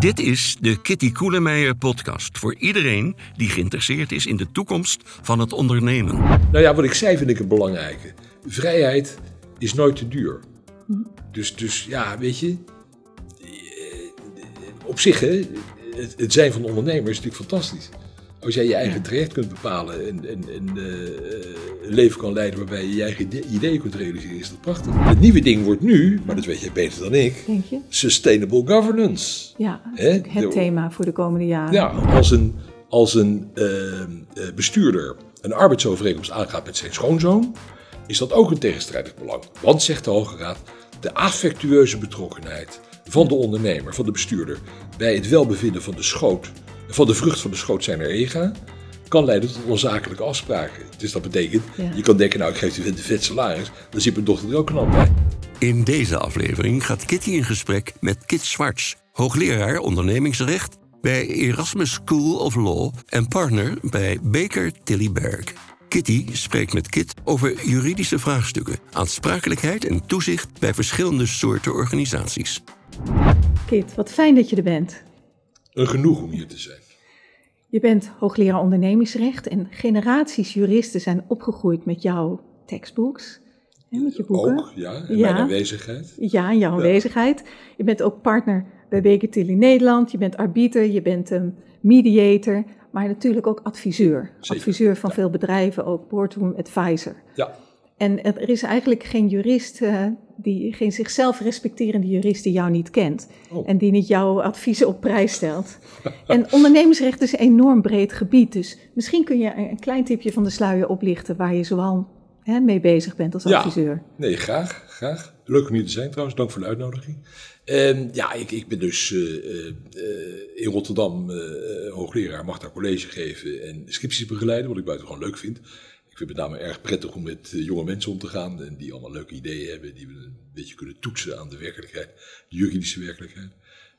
Dit is de Kitty Koelemeijer podcast voor iedereen die geïnteresseerd is in de toekomst van het ondernemen. Nou ja, wat ik zei vind ik het belangrijke. Vrijheid is nooit te duur. Dus, dus ja, weet je, eh, op zich, hè, het, het zijn van ondernemers is natuurlijk fantastisch. Als jij je eigen traject kunt bepalen en, en, en eh, een leven kan leiden waarbij je je eigen ide- ideeën kunt realiseren, is dat prachtig. Het nieuwe ding wordt nu, maar dat weet jij beter dan ik, Denk je? sustainable governance. Ja, Hè? het De- thema voor de komende jaren. Ja, als een, als een eh, eh, bestuurder een arbeidsovereenkomst aangaat met zijn schoonzoon, is dat ook een tegenstrijdig belang. Want, zegt de Hoge Raad, de affectueuze betrokkenheid van de ondernemer, van de bestuurder, bij het welbevinden van de schoot, van de vrucht van de schoot zijn er ega, kan leiden tot onzakelijke afspraken. Dus dat betekent, Ja. je kan denken, nou ik geef die vent een vet salaris, dan zit mijn dochter er ook knap bij. In deze aflevering gaat Kitty in gesprek met Kit Swarts, hoogleraar ondernemingsrecht bij Erasmus School of Law en partner bij Baker Tilly Berg. Kitty spreekt met Kit over juridische vraagstukken, aansprakelijkheid en toezicht bij verschillende soorten organisaties. Kit, wat fijn dat je er bent. Een genoeg om hier te zijn. Je bent hoogleraar ondernemingsrecht en generaties juristen zijn opgegroeid met jouw tekstbooks, hè, met je boeken. Ook, ja, in Ja. mijn aanwezigheid. Ja, in jouw aanwezigheid. Je bent ook partner bij Tilly Nederland. Je bent arbiter, je bent een mediator, maar natuurlijk ook adviseur. Zeker, Adviseur van veel bedrijven, ook boardroom advisor. Ja, En er is eigenlijk geen jurist, eh, die, geen zichzelf respecterende jurist die jou niet kent. Oh. En die niet jouw adviezen op prijs stelt. en ondernemingsrecht is een enorm breed gebied. Dus misschien kun je een klein tipje van de sluier oplichten waar je zoal hè, mee bezig bent als Ja. adviseur. Nee, graag, graag. Leuk om hier te zijn trouwens, dank voor de uitnodiging. Ehm, ja, ik, ik ben dus eh, eh, in Rotterdam eh, hoogleraar, mag daar college geven en scripties begeleiden, wat ik buitengewoon leuk vind. Ik vind het met name erg prettig om met eh, jonge mensen om te gaan en die allemaal leuke ideeën hebben, die we een beetje kunnen toetsen aan de werkelijkheid, de juridische werkelijkheid.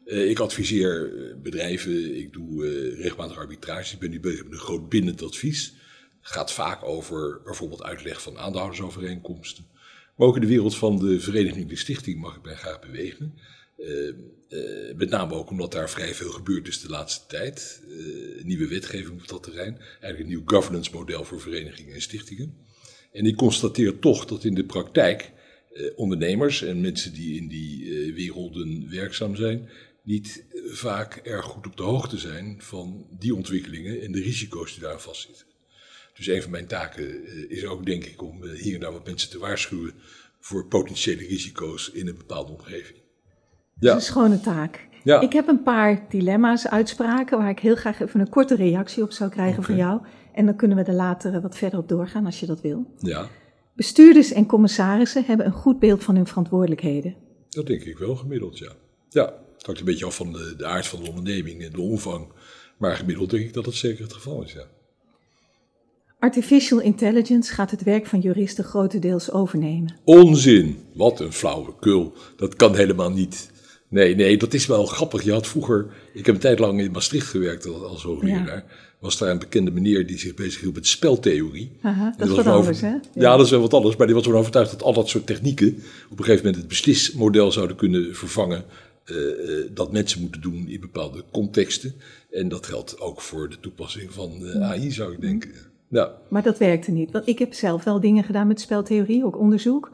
Eh, ik adviseer eh, bedrijven, ik doe regelmatig arbitrage, ik ben nu bezig met een groot bindend advies. Gaat vaak over bijvoorbeeld uitleg van aandeelhoudersovereenkomsten. Maar ook in de wereld van de vereniging, de stichting, mag ik mij graag bewegen. Eh, met name ook omdat daar vrij veel gebeurd is de laatste tijd. Eh, nieuwe wetgeving op dat terrein. Eigenlijk een nieuw governance model voor verenigingen en stichtingen. En ik constateer toch dat in de praktijk ondernemers en mensen die in die werelden werkzaam zijn, niet vaak erg goed op de hoogte zijn van die ontwikkelingen en de risico's die daar vastzitten. Dus een van mijn taken is ook, denk ik, om hier en daar wat mensen te waarschuwen voor potentiële risico's in een bepaalde omgeving. Dat Ja, is een schone taak. Ja. Ik heb een paar dilemma's, uitspraken, waar ik heel graag even een korte reactie op zou krijgen van jou. En dan kunnen we er later eh, wat verder op doorgaan als je dat wil. ja, Bestuurders en commissarissen hebben een goed beeld van hun verantwoordelijkheden. dat denk ik wel gemiddeld, ja. Ja, het hangt een beetje af van de, de aard van de onderneming en de omvang. Maar gemiddeld denk ik dat het zeker het geval is, ja. Artificial intelligence gaat het werk van juristen grotendeels overnemen. Onzin. Wat een flauwekul. Dat kan helemaal niet. Nee, nee, dat is wel grappig. Je had vroeger, ik heb een tijd lang in Maastricht gewerkt als, hoogleraar. Was daar een bekende meneer die zich bezighield met speltheorie. Aha, dat is was wat anders, hè? Ja. dat is wel wat anders. Maar die was ervan overtuigd dat al dat soort technieken op een gegeven moment het beslismodel zouden kunnen vervangen. eh, eh, dat mensen moeten doen in bepaalde contexten. En dat geldt ook voor de toepassing van eh, AI, zou ik denken. Ja. Maar dat werkte niet. Want ik heb zelf wel dingen gedaan met speltheorie, ook onderzoek.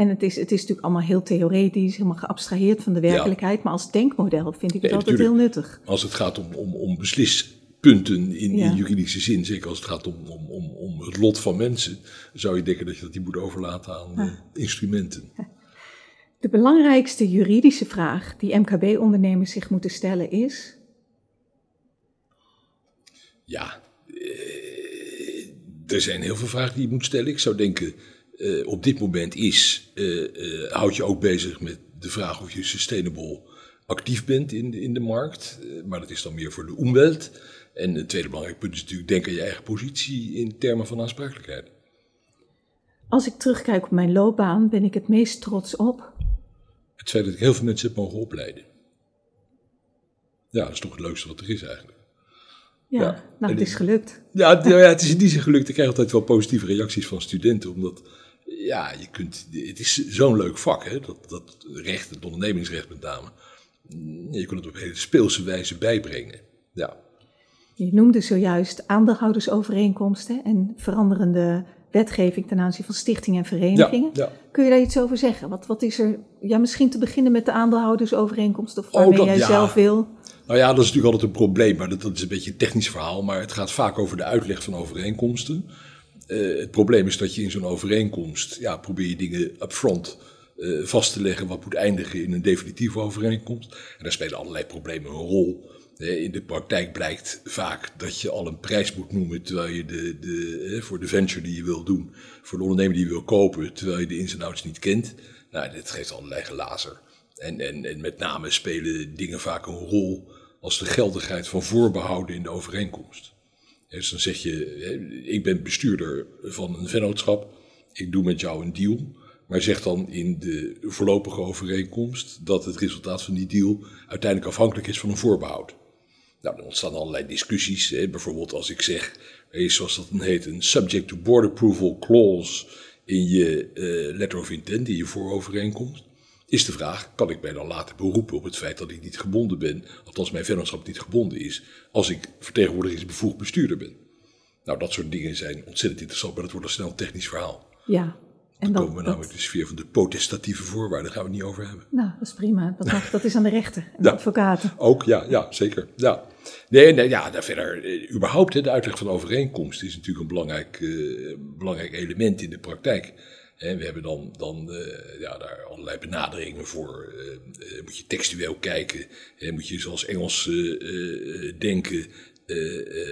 En het is, het is natuurlijk allemaal heel theoretisch, helemaal geabstraheerd van de werkelijkheid. Maar als denkmodel vind ik het Nee, altijd heel nuttig. Als het gaat om, om, om beslispunten in, Ja. in juridische zin, zeker als het gaat om, om, om, om het lot van mensen, zou je denken dat je dat die moet overlaten aan eh, instrumenten. De belangrijkste juridische vraag die MKB-ondernemers zich moeten stellen is... Ja, eh, er zijn heel veel vragen die je moet stellen. Ik zou denken, eh, op dit moment is, eh, eh, houd je ook bezig met de vraag of je sustainable actief bent in de, in de markt. Maar dat is dan meer voor de omwelt. En het tweede belangrijk punt is natuurlijk, denk aan je eigen positie in termen van aansprakelijkheid. Als ik terugkijk op mijn loopbaan, ben ik het meest trots op... Het feit dat ik heel veel mensen heb mogen opleiden. Ja, dat is toch het leukste wat er is eigenlijk. Ja, Ja, nou, het is gelukt. Ja, het- ja, het is in die zin gelukt. Ik krijg altijd wel positieve reacties van studenten. Omdat, ja, je kunt, het is zo'n leuk vak, hè? Dat, dat recht, het ondernemingsrecht met name. Je kunt het op hele speelse wijze bijbrengen. Ja. Je noemde zojuist aandeelhoudersovereenkomsten en veranderende wetgeving ten aanzien van stichtingen en verenigingen. Ja, ja. Kun je daar iets over zeggen? Wat, wat is er, ja, misschien te beginnen met de aandeelhoudersovereenkomst of waarmee dat- jij ja. zelf wil. Nou ja, dat is natuurlijk altijd een probleem, maar dat, dat is een beetje een technisch verhaal. Maar het gaat vaak over de uitleg van overeenkomsten. Eh, het probleem is dat je in zo'n overeenkomst, ja, probeer je dingen upfront eh vast te leggen wat moet eindigen in een definitieve overeenkomst. En daar spelen allerlei problemen een rol. Eh, in de praktijk blijkt vaak dat je al een prijs moet noemen terwijl je de, de, voor de venture die je wil doen, voor de ondernemer die je wil kopen, terwijl je de ins en outs niet kent. Nou, dit geeft allerlei gelazer. En, en, en met name spelen dingen vaak een rol als de geldigheid van voorbehouden in de overeenkomst. Dus dan zeg je, ik ben bestuurder van een vennootschap, ik doe met jou een deal, maar zeg dan in de voorlopige overeenkomst dat het resultaat van die deal uiteindelijk afhankelijk is van een voorbehoud. Nou, dan ontstaan allerlei discussies. Hè. Bijvoorbeeld als ik zeg, zoals dat dan heet, een subject to board approval clause in je eh, letter of intent, in je voorovereenkomst. Is de vraag, kan ik mij dan laten beroepen op het feit dat ik niet gebonden ben, althans mijn vennootschap niet gebonden is, als ik vertegenwoordigingsbevoegd bestuurder ben? Nou, dat soort dingen zijn ontzettend interessant, maar dat wordt een snel technisch verhaal. Ja. En Dan komen we dat- namelijk de sfeer van de potestatieve voorwaarden, daar gaan we het niet over hebben. nou, dat is prima. Dat, mag, dat is aan de rechter en Ja. advocaten. Ook, ja, ja zeker. Ja. Nee, nee, ja, daar verder, eh, überhaupt, hè, de uitleg van overeenkomst is natuurlijk een belangrijk, eh, belangrijk element in de praktijk. We hebben dan, dan eh, ja, daar allerlei benaderingen voor. Eh, eh, moet je textueel kijken, moet je zoals Engels denken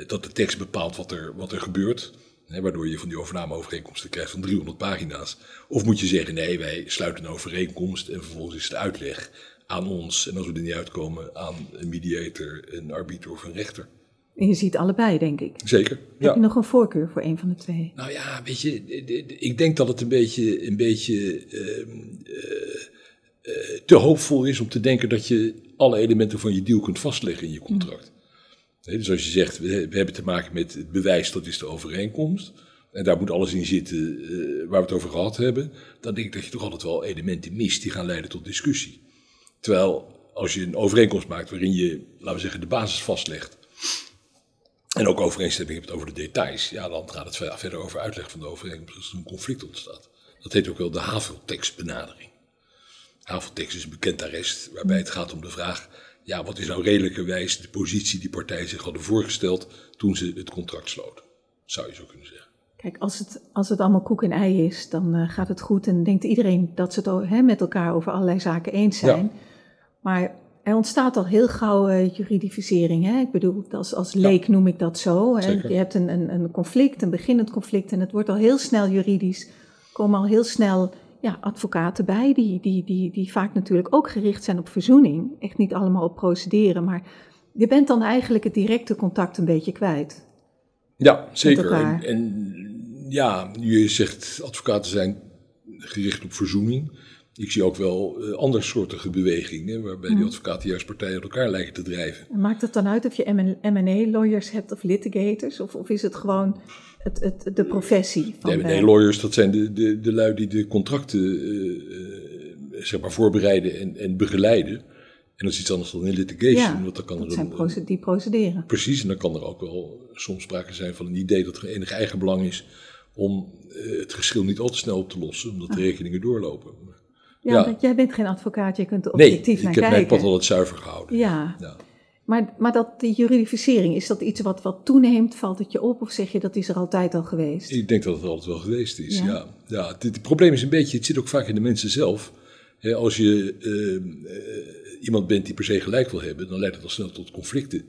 dat de tekst bepaalt wat er, wat er gebeurt. Waardoor je van die overnameovereenkomsten krijgt van 300 pagina's. Of moet je zeggen, nee, wij sluiten een overeenkomst en vervolgens is de uitleg aan ons. En als we er niet uitkomen, aan een mediator, een arbiter of een rechter. En je ziet allebei, denk ik. Zeker, Heb je nog een voorkeur voor een van de twee? Nou ja, weet je, ik denk dat het een beetje, een beetje ehm, eh, eh, te hoopvol is om te denken dat je alle elementen van je deal kunt vastleggen in je contract. Nee, dus als je zegt, we, we hebben te maken met het bewijs, dat is de overeenkomst. En daar moet alles in zitten eh, waar we het over gehad hebben. Dan denk ik dat je toch altijd wel elementen mist die gaan leiden tot discussie. Terwijl als je een overeenkomst maakt waarin je, laten we zeggen, de basis vastlegt. En ook overeenstemming hebt over de details. Ja, dan gaat het ver- verder over uitleg van de overeenkomst als er een conflict ontstaat. Dat heet ook wel de haveltekstbenadering. Haveltekst is een bekend arrest waarbij het gaat om de vraag... Ja, wat is nou redelijkerwijs de positie die partijen zich hadden voorgesteld toen ze het contract sloten? Zou je zo kunnen zeggen. Kijk, als het, als het allemaal koek en ei is, dan eh, gaat het goed en denkt iedereen dat ze het met elkaar over allerlei zaken eens zijn. Ja. Maar er ontstaat al heel gauw eh, juridificering. Hè? Ik bedoel, als, als leek noem ik dat zo. Hè? Je hebt een, een, een conflict, een beginnend conflict en het wordt al heel snel juridisch. Komen al heel snel ja, advocaten bij, die, die, die, die vaak natuurlijk ook gericht zijn op verzoening. Echt niet allemaal op procederen, maar je bent dan eigenlijk het directe contact een beetje kwijt. Ja, zeker. En, en ja, je zegt advocaten zijn gericht op verzoening. Ik zie ook wel eh, andersoortige bewegingen waarbij die advocaten juist partijen uit elkaar lijken te drijven. En Maakt het dan uit of je M&A-lawyers hebt of litigators? Of, of is het gewoon het, het, de professie van de- nee, lawyers, dat zijn de, de, de lui die de contracten eh, eh, zeg maar voorbereiden en, en begeleiden. En dat is iets anders dan in litigation. Ja, want dan kan dat er zijn een, proce- die procederen. Precies, en dan kan er ook wel soms sprake zijn van een idee dat er enig eigenbelang is om het geschil niet al te snel op te lossen, omdat de rekeningen doorlopen. Ja, Ja. want jij bent geen advocaat, je kunt er Nee, objectief ik naar heb mijn kijken. pad altijd zuiver gehouden. Ja, Ja. maar, maar dat, die juridificering, is dat iets wat, wat toeneemt? Valt het je op of zeg je dat is er altijd al geweest? Ik denk dat het altijd wel geweest is. Ja. Ja. Ja, het, het probleem is een beetje, het zit ook vaak in de mensen zelf. Als je eh, eh, iemand bent die per se gelijk wil hebben, dan leidt het al snel tot conflicten.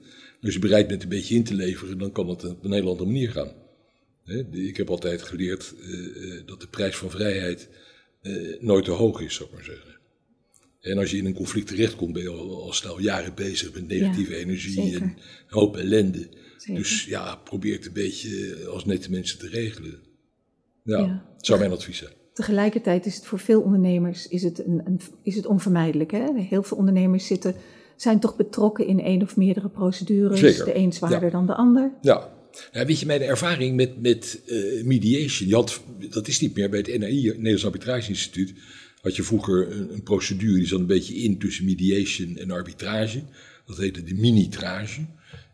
Als je bereid bent een beetje in te leveren, dan kan het op een hele andere manier gaan. Ik heb altijd geleerd eh, eh, dat de prijs van vrijheid eh, nooit te hoog is, zou ik maar zeggen. En als je in een conflict terechtkomt, ben je al, al snel jaren bezig met negatieve Ja, energie zeker. en een hoop ellende. Zeker. Dus ja, probeer het een beetje als nette mensen te regelen. Ja, Ja. zou mijn advies zijn. Tegelijkertijd is het voor veel ondernemers is het een, een, is het onvermijdelijk. Hè? Heel veel ondernemers zitten, zijn toch betrokken in één of meerdere procedures. Zeker, De een zwaarder ja. dan de ander. Ja. Ja, weet je, mijn ervaring met, met eh, mediation, had, dat is niet meer bij het NAI, Nederlands Arbitrage Instituut, had je vroeger een, een procedure die zat een beetje in tussen mediation en arbitrage. Dat heette de minitrage.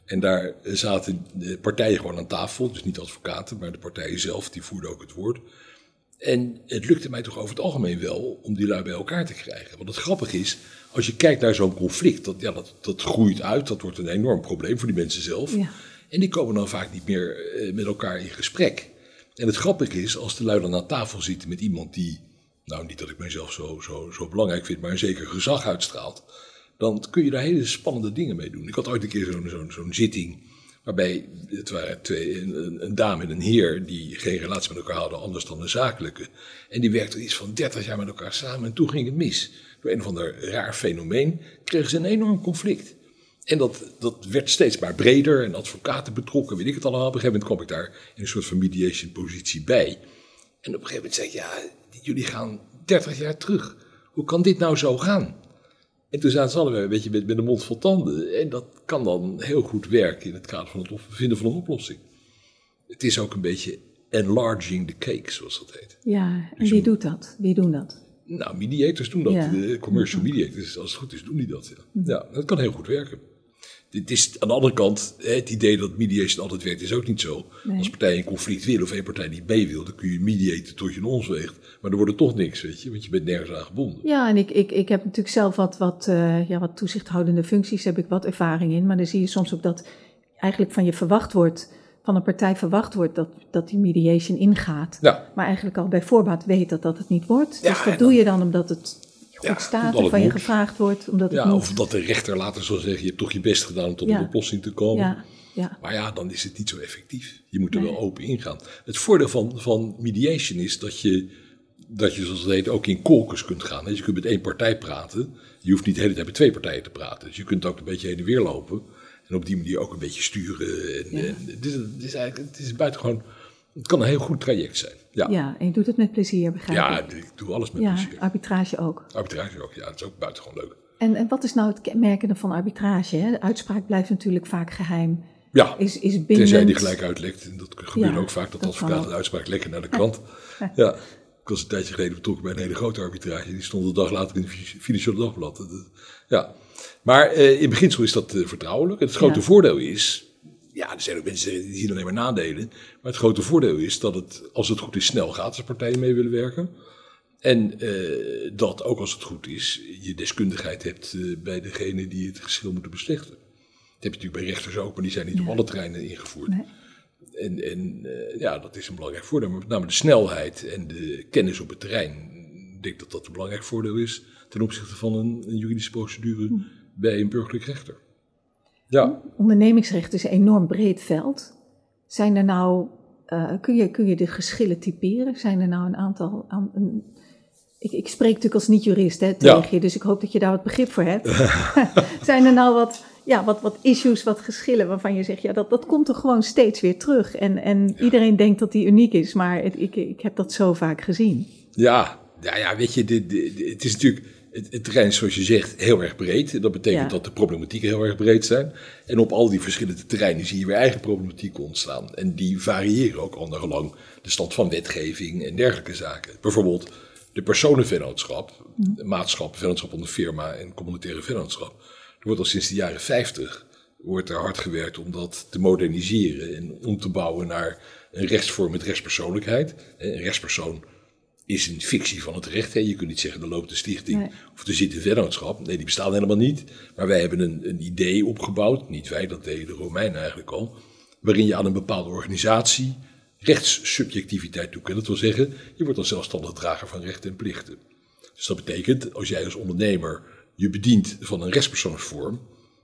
En daar zaten de partijen gewoon aan tafel, dus niet advocaten, maar de partijen zelf, die voerden ook het woord. En het lukte mij toch over het algemeen wel om die lui bij elkaar te krijgen. Want het grappige is, als je kijkt naar zo'n conflict, dat, ja, dat, dat groeit uit, dat wordt een enorm probleem voor die mensen zelf. Ja. En die komen dan vaak niet meer eh, met elkaar in gesprek. En het grappige is, als de lui dan aan tafel zitten met iemand die, nou niet dat ik mezelf zo, zo, zo belangrijk vind, maar een zeker gezag uitstraalt, dan kun je daar hele spannende dingen mee doen. Ik had ooit een keer zo'n zitting Waarbij het waren twee, een, een, dame en een heer die geen relatie met elkaar hadden, anders dan een zakelijke. En die werkten iets van 30 jaar met elkaar samen en toen ging het mis. Door een of ander raar fenomeen kregen ze een enorm conflict. En dat, dat werd steeds maar breder en advocaten betrokken, weet ik het allemaal. Op een gegeven moment kwam ik daar in een soort van mediation positie bij. En op een gegeven moment zei ik, ja, jullie gaan 30 jaar terug. Hoe kan dit nou zo gaan? En toen zaten ze allebei een beetje met, met de mond vol tanden. En dat kan dan heel goed werken in het kader van het vinden van een oplossing. Het is ook een beetje enlarging the cake, zoals dat heet. Ja, en dus wie doet dat? Wie doen dat? Nou, mediators doen dat. De commercial mediators, als het goed is, doen die dat. Ja, mhm. ja dat kan heel goed werken. Het is aan de andere kant, het idee dat mediation altijd werkt, is ook niet zo. Als partijen een conflict willen of één partij niet mee wil, dan kun je mediaten tot je een ons weegt. Maar er wordt er toch niks, weet je, want je bent nergens aan gebonden. Ja, en ik, ik, ik heb natuurlijk zelf wat, wat, uh, ja, wat toezichthoudende functies, heb ik wat ervaring in. Maar dan zie je soms ook dat eigenlijk van je verwacht wordt, van een partij verwacht wordt dat, dat die mediation ingaat. Ja. Maar eigenlijk al bij voorbaat weet dat dat het niet wordt. dus dat doe je dan omdat het goed staat en van je gevraagd wordt. Omdat het ja, Of dat de rechter later zal zeggen, je hebt toch je best gedaan om tot een oplossing te komen. Ja. Ja. Maar ja, dan is het niet zo effectief. Je moet er wel open ingaan. Het voordeel van, van mediation is dat je, dat je, zoals het heet, ook in kolkens kunt gaan. Dus je kunt met één partij praten. Je hoeft niet de hele tijd met twee partijen te praten. Dus je kunt ook een beetje heen en weer lopen. En op die manier ook een beetje sturen. En, en het, is, het, is eigenlijk, het is buitengewoon, het kan een heel goed traject zijn. Ja. ja, en je doet het met plezier, begrijp ja, ik? Ja, ik doe alles met ja, plezier. arbitrage ook. Arbitrage ook, ja, dat is ook buitengewoon leuk. En, en wat is nou het kenmerkende van arbitrage? Hè? De uitspraak blijft natuurlijk vaak geheim. Ja, is, is bindend. tenzij die gelijk uitlekt. En dat gebeurt ook vaak, dat, dat advocaten de uitspraak lekken naar de krant. ja, ik was een tijdje geleden betrokken bij een hele grote arbitrage. Die stond een dag later in het Financiële Dagblad. Ja, maar eh, in beginsel is dat uh, vertrouwelijk. Het grote voordeel is, ja, er zijn ook mensen die zien alleen maar nadelen. Maar het grote voordeel is dat het, als het goed is, snel gaat als partijen mee willen werken. En uh, dat ook als het goed is, je deskundigheid hebt uh, bij degene die het geschil moeten beslechten. Dat heb je natuurlijk bij rechters ook, maar die zijn niet op alle terreinen ingevoerd. Nee. En, en uh, ja, dat is een belangrijk voordeel. Maar met name de snelheid en de kennis op het terrein. Ik denk dat dat een belangrijk voordeel is ten opzichte van een, een juridische procedure hm. bij een burgerlijk rechter. Ja. Ondernemingsrecht is een enorm breed veld. Zijn er nou, uh, kun, je, kun je de geschillen typeren? Zijn er nou een aantal. een, ik, ik, spreek natuurlijk als niet-jurist tegen je, dus ik hoop dat je daar wat begrip voor hebt. Zijn er nou wat, ja, wat, wat issues, wat geschillen waarvan je zegt, ja, dat, dat komt er gewoon steeds weer terug. En, en iedereen denkt dat die uniek is, maar het, ik, ik heb dat zo vaak gezien. Ja, ja, ja weet je, het is natuurlijk het, het, terrein is, zoals je zegt, heel erg breed. Dat betekent dat de problematieken heel erg breed zijn. En op al die verschillende terreinen zie je weer eigen problematieken ontstaan. En die variëren ook ondergelang de stand van wetgeving en dergelijke zaken. Bijvoorbeeld de personenvennootschap, de mm. maatschap, vennootschap onder firma en communautaire vennootschap. Er wordt al sinds de jaren 50 wordt er hard gewerkt om dat te moderniseren en om te bouwen naar een rechtsvorm met rechtspersoonlijkheid. Een rechtspersoon is een fictie van het recht. Hè. Je kunt niet zeggen, er loopt een stichting of er zit een vennootschap. Nee, die bestaan helemaal niet. Maar wij hebben een, een idee opgebouwd, niet wij, dat deden de Romeinen eigenlijk al, waarin je aan een bepaalde organisatie rechtssubjectiviteit toekent. Dat wil zeggen, je wordt dan zelfstandig drager van rechten en plichten. Dus dat betekent, als jij als ondernemer je bedient van een rechtspersoonsvorm,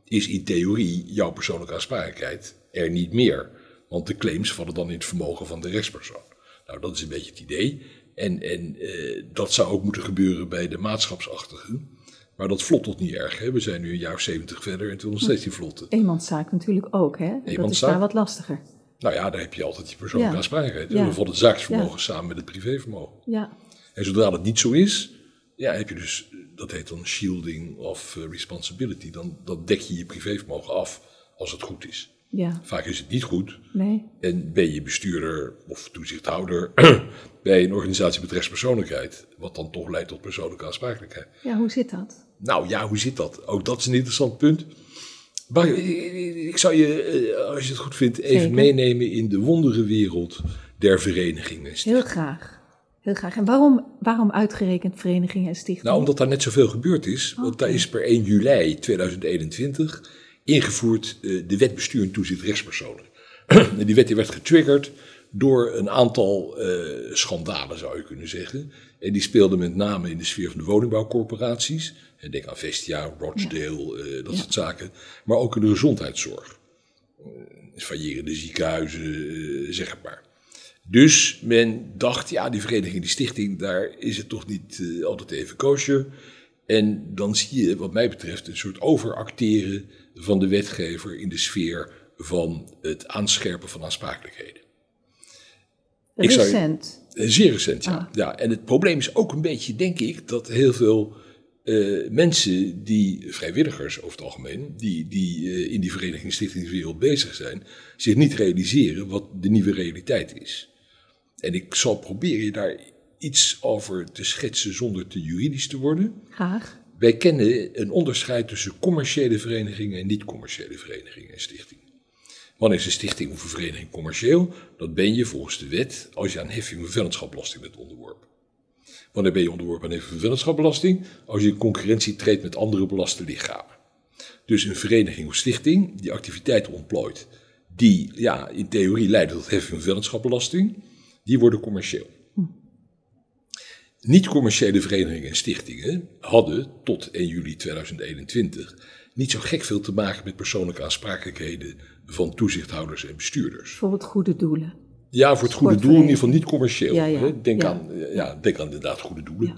is in theorie jouw persoonlijke aansprakelijkheid er niet meer. Want de claims vallen dan in het vermogen van de rechtspersoon. Nou, dat is een beetje het idee. En, en uh, dat zou ook moeten gebeuren bij de maatschapsachtigen. Maar dat vlot tot niet erg. Hè? We zijn nu een jaar of zeventig verder en toen nog steeds die vlotten. Eenmanszaak natuurlijk ook, hè? Dat is daar wat lastiger. Nou ja, daar heb je altijd die persoonlijke ja. aansprakelijkheid. Ja. Het zaaksvermogen samen met het privévermogen. Ja. En zodra dat niet zo is, ja, heb je dus, dat heet dan shielding of uh, responsibility. Dan, dan dek je je privévermogen af als het goed is. Ja, Vaak is het niet goed. nee. En ben je bestuurder of toezichthouder bij een organisatie met rechtspersoonlijkheid, wat dan toch leidt tot persoonlijke aansprakelijkheid. Ja, hoe zit dat? Nou ja, hoe zit dat? Ook dat is een interessant punt. Maar ik, zou je, eh, als je het goed vindt, even Zeker. meenemen in de wonderenwereld der verenigingen. Heel graag. Heel graag. En waarom, waarom uitgerekend verenigingen en stichtingen? Nou, omdat daar net zoveel gebeurd is. Want daar is per 1 juli 2021 ingevoerd eh, de wet bestuur en toezicht rechtspersonen. en die wet die werd getriggerd door een aantal eh, schandalen, zou je kunnen zeggen. En die speelden met name in de sfeer van de woningbouwcorporaties. En denk aan Vestia, Rochdale, eh, dat soort zaken. Maar ook in de gezondheidszorg. Faillerende ziekenhuizen, zeg het maar. Dus men dacht, ja, die vereniging, die stichting, daar is het toch niet altijd even kosher. En dan zie je, wat mij betreft, een soort overacteren van de wetgever in de sfeer van het aanscherpen van aansprakelijkheden. zou Recent. Eh, Zeer recent, ja. Ah. ja. En het probleem is ook een beetje, denk ik, dat heel veel eh, mensen die, vrijwilligers over het algemeen, die, die eh, in die vereniging stichtingswereld bezig zijn, zich niet realiseren wat de nieuwe realiteit is. En ik zal proberen je daar iets over te schetsen zonder te juridisch te worden. Graag. Wij kennen een onderscheid tussen commerciële verenigingen en niet-commerciële verenigingen en stichtingen. Wanneer is een stichting of een vereniging commercieel? Dat ben je volgens de wet als je aan heffing van vennootschapbelasting bent onderworpen. Wanneer ben je onderworpen aan heffing van vennootschapbelasting? Als je in concurrentie treedt met andere belaste lichamen. Dus een vereniging of stichting die activiteiten ontplooit, die ja, in theorie leiden tot heffing van vennootschapbelasting, die worden commercieel. Niet-commerciële verenigingen en stichtingen hadden tot 1 juli 2021 niet zo gek veel te maken met persoonlijke aansprakelijkheden van toezichthouders en bestuurders. Bijvoorbeeld goede doelen. Ja, voor het goede doel, in ieder geval niet commercieel. Ja, ja. hè. Denk, Ja. Aan, eh, ja, denk aan inderdaad goede doelen.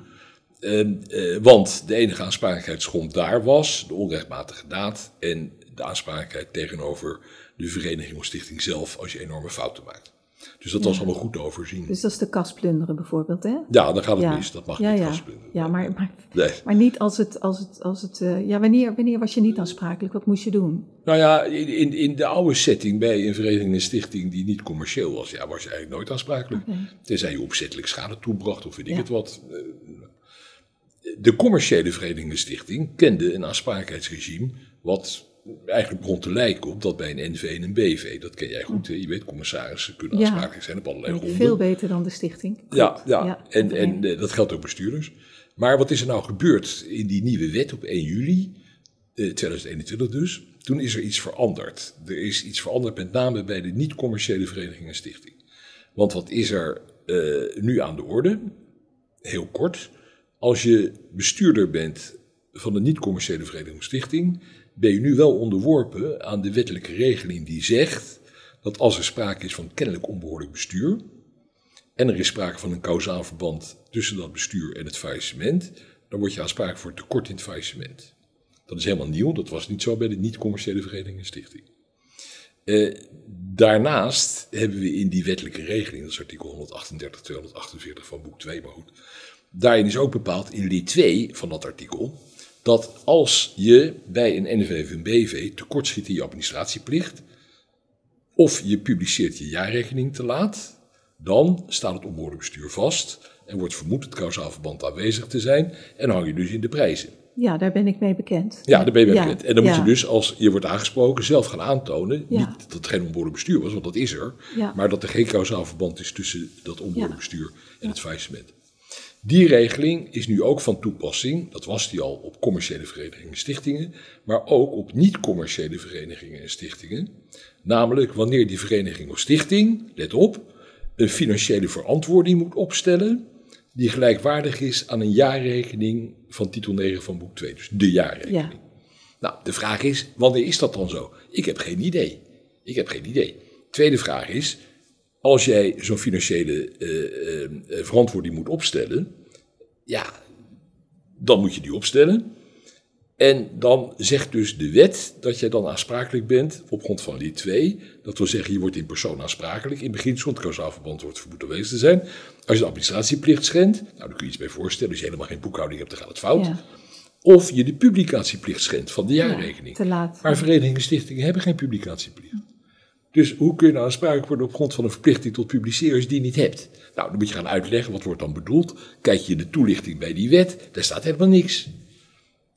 Ehm, eh, want de enige aansprakelijkheidsgrond daar was de onrechtmatige daad en de aansprakelijkheid tegenover de vereniging of stichting zelf als je enorme fouten maakt. Dus dat was allemaal goed overzien. Dus dat is de kasplunderen bijvoorbeeld, hè? ja, dan gaat het ja. mis. Dat mag ja, niet ja. vastplunderen. Ja, maar, maar, Nee. maar niet als het... Als het, als het eh, ja, wanneer, wanneer was je niet aansprakelijk? Wat moest je doen? Nou ja, in, in, de oude setting bij een vereniging en stichting die niet commercieel was, ja, was je eigenlijk nooit aansprakelijk. Tenzij je opzettelijk schade toebracht of weet ik het wat. Eh, De commerciële vereniging en stichting kende een aansprakelijkheidsregime wat eigenlijk begon te lijken op dat bij een NV en een BV. Dat ken jij goed, hè? je weet, commissarissen kunnen Ja. aansprakelijk zijn op allerlei gronden. Veel beter dan de stichting. Ja, ja. en, dat en eh, dat geldt ook bestuurders. Maar wat is er nou gebeurd in die nieuwe wet op 1 juli eh, 2021 dus? Toen is er iets veranderd. Er is iets veranderd met name bij de niet-commerciële vereniging en stichting. Want wat is er eh, nu aan de orde? Heel kort. Als je bestuurder bent van een niet-commerciële vereniging of stichting, ben je nu wel onderworpen aan de wettelijke regeling die zegt dat als er sprake is van kennelijk onbehoorlijk bestuur, en er is sprake van een kausaal verband tussen dat bestuur en het faillissement, dan word je aansprakelijk voor tekort in het faillissement. Dat is helemaal nieuw, dat was niet zo bij de niet-commerciële vereniging en stichting. Eh, daarnaast hebben we in die wettelijke regeling, dat is artikel 138, 248 van boek 2, maar. Daarin is ook bepaald in lid 2 van dat artikel dat als je bij een NV of een BV tekortschiet in je administratieplicht, of je publiceert je jaarrekening te laat, dan staat het onbehoorlijk bestuur vast en wordt vermoed het kausaal verband aanwezig te zijn en hang je dus in de prijzen. Ja, daar ben ik mee bekend. Ja, daar ben je mee Ja, bekend. En dan moet je dus, als je wordt aangesproken, zelf gaan aantonen, Ja. niet dat het geen onbehoorlijk bestuur was, want dat is er, maar dat er geen kausaal verband is tussen dat Ja. bestuur en het faillissement. Die regeling is nu ook van toepassing, dat was die al op commerciële verenigingen en stichtingen, maar ook op niet-commerciële verenigingen en stichtingen. Namelijk wanneer die vereniging of stichting, let op, een financiële verantwoording moet opstellen die gelijkwaardig is aan een jaarrekening van titel 9 van boek 2, dus de jaarrekening. Ja. Nou, de vraag is, wanneer is dat dan zo? Ik heb geen idee. Ik heb geen idee. Tweede vraag is, als jij zo'n financiële eh, eh, eh, verantwoording moet opstellen, ja, dan moet je die opstellen. En dan zegt dus de wet dat jij dan aansprakelijk bent op grond van lid 2. Dat wil zeggen, je wordt in persoon aansprakelijk. In beginsel, het kausaal verband wordt vermoed aanwezig te zijn. Als je de administratieplicht schendt, nou, daar kun je iets bij voorstellen. Als je helemaal geen boekhouding hebt, dan gaat het fout. Ja. Of je de publicatieplicht schendt van de jaarrekening. te laat. Maar verenigingen en stichtingen hebben geen publicatieplicht. Dus hoe kun je nou aansprakelijk worden op grond van een verplichting tot publiceren als je die niet hebt? Nou, dan moet je gaan uitleggen wat wordt dan bedoeld. Kijk je de toelichting bij die wet, daar staat helemaal niks.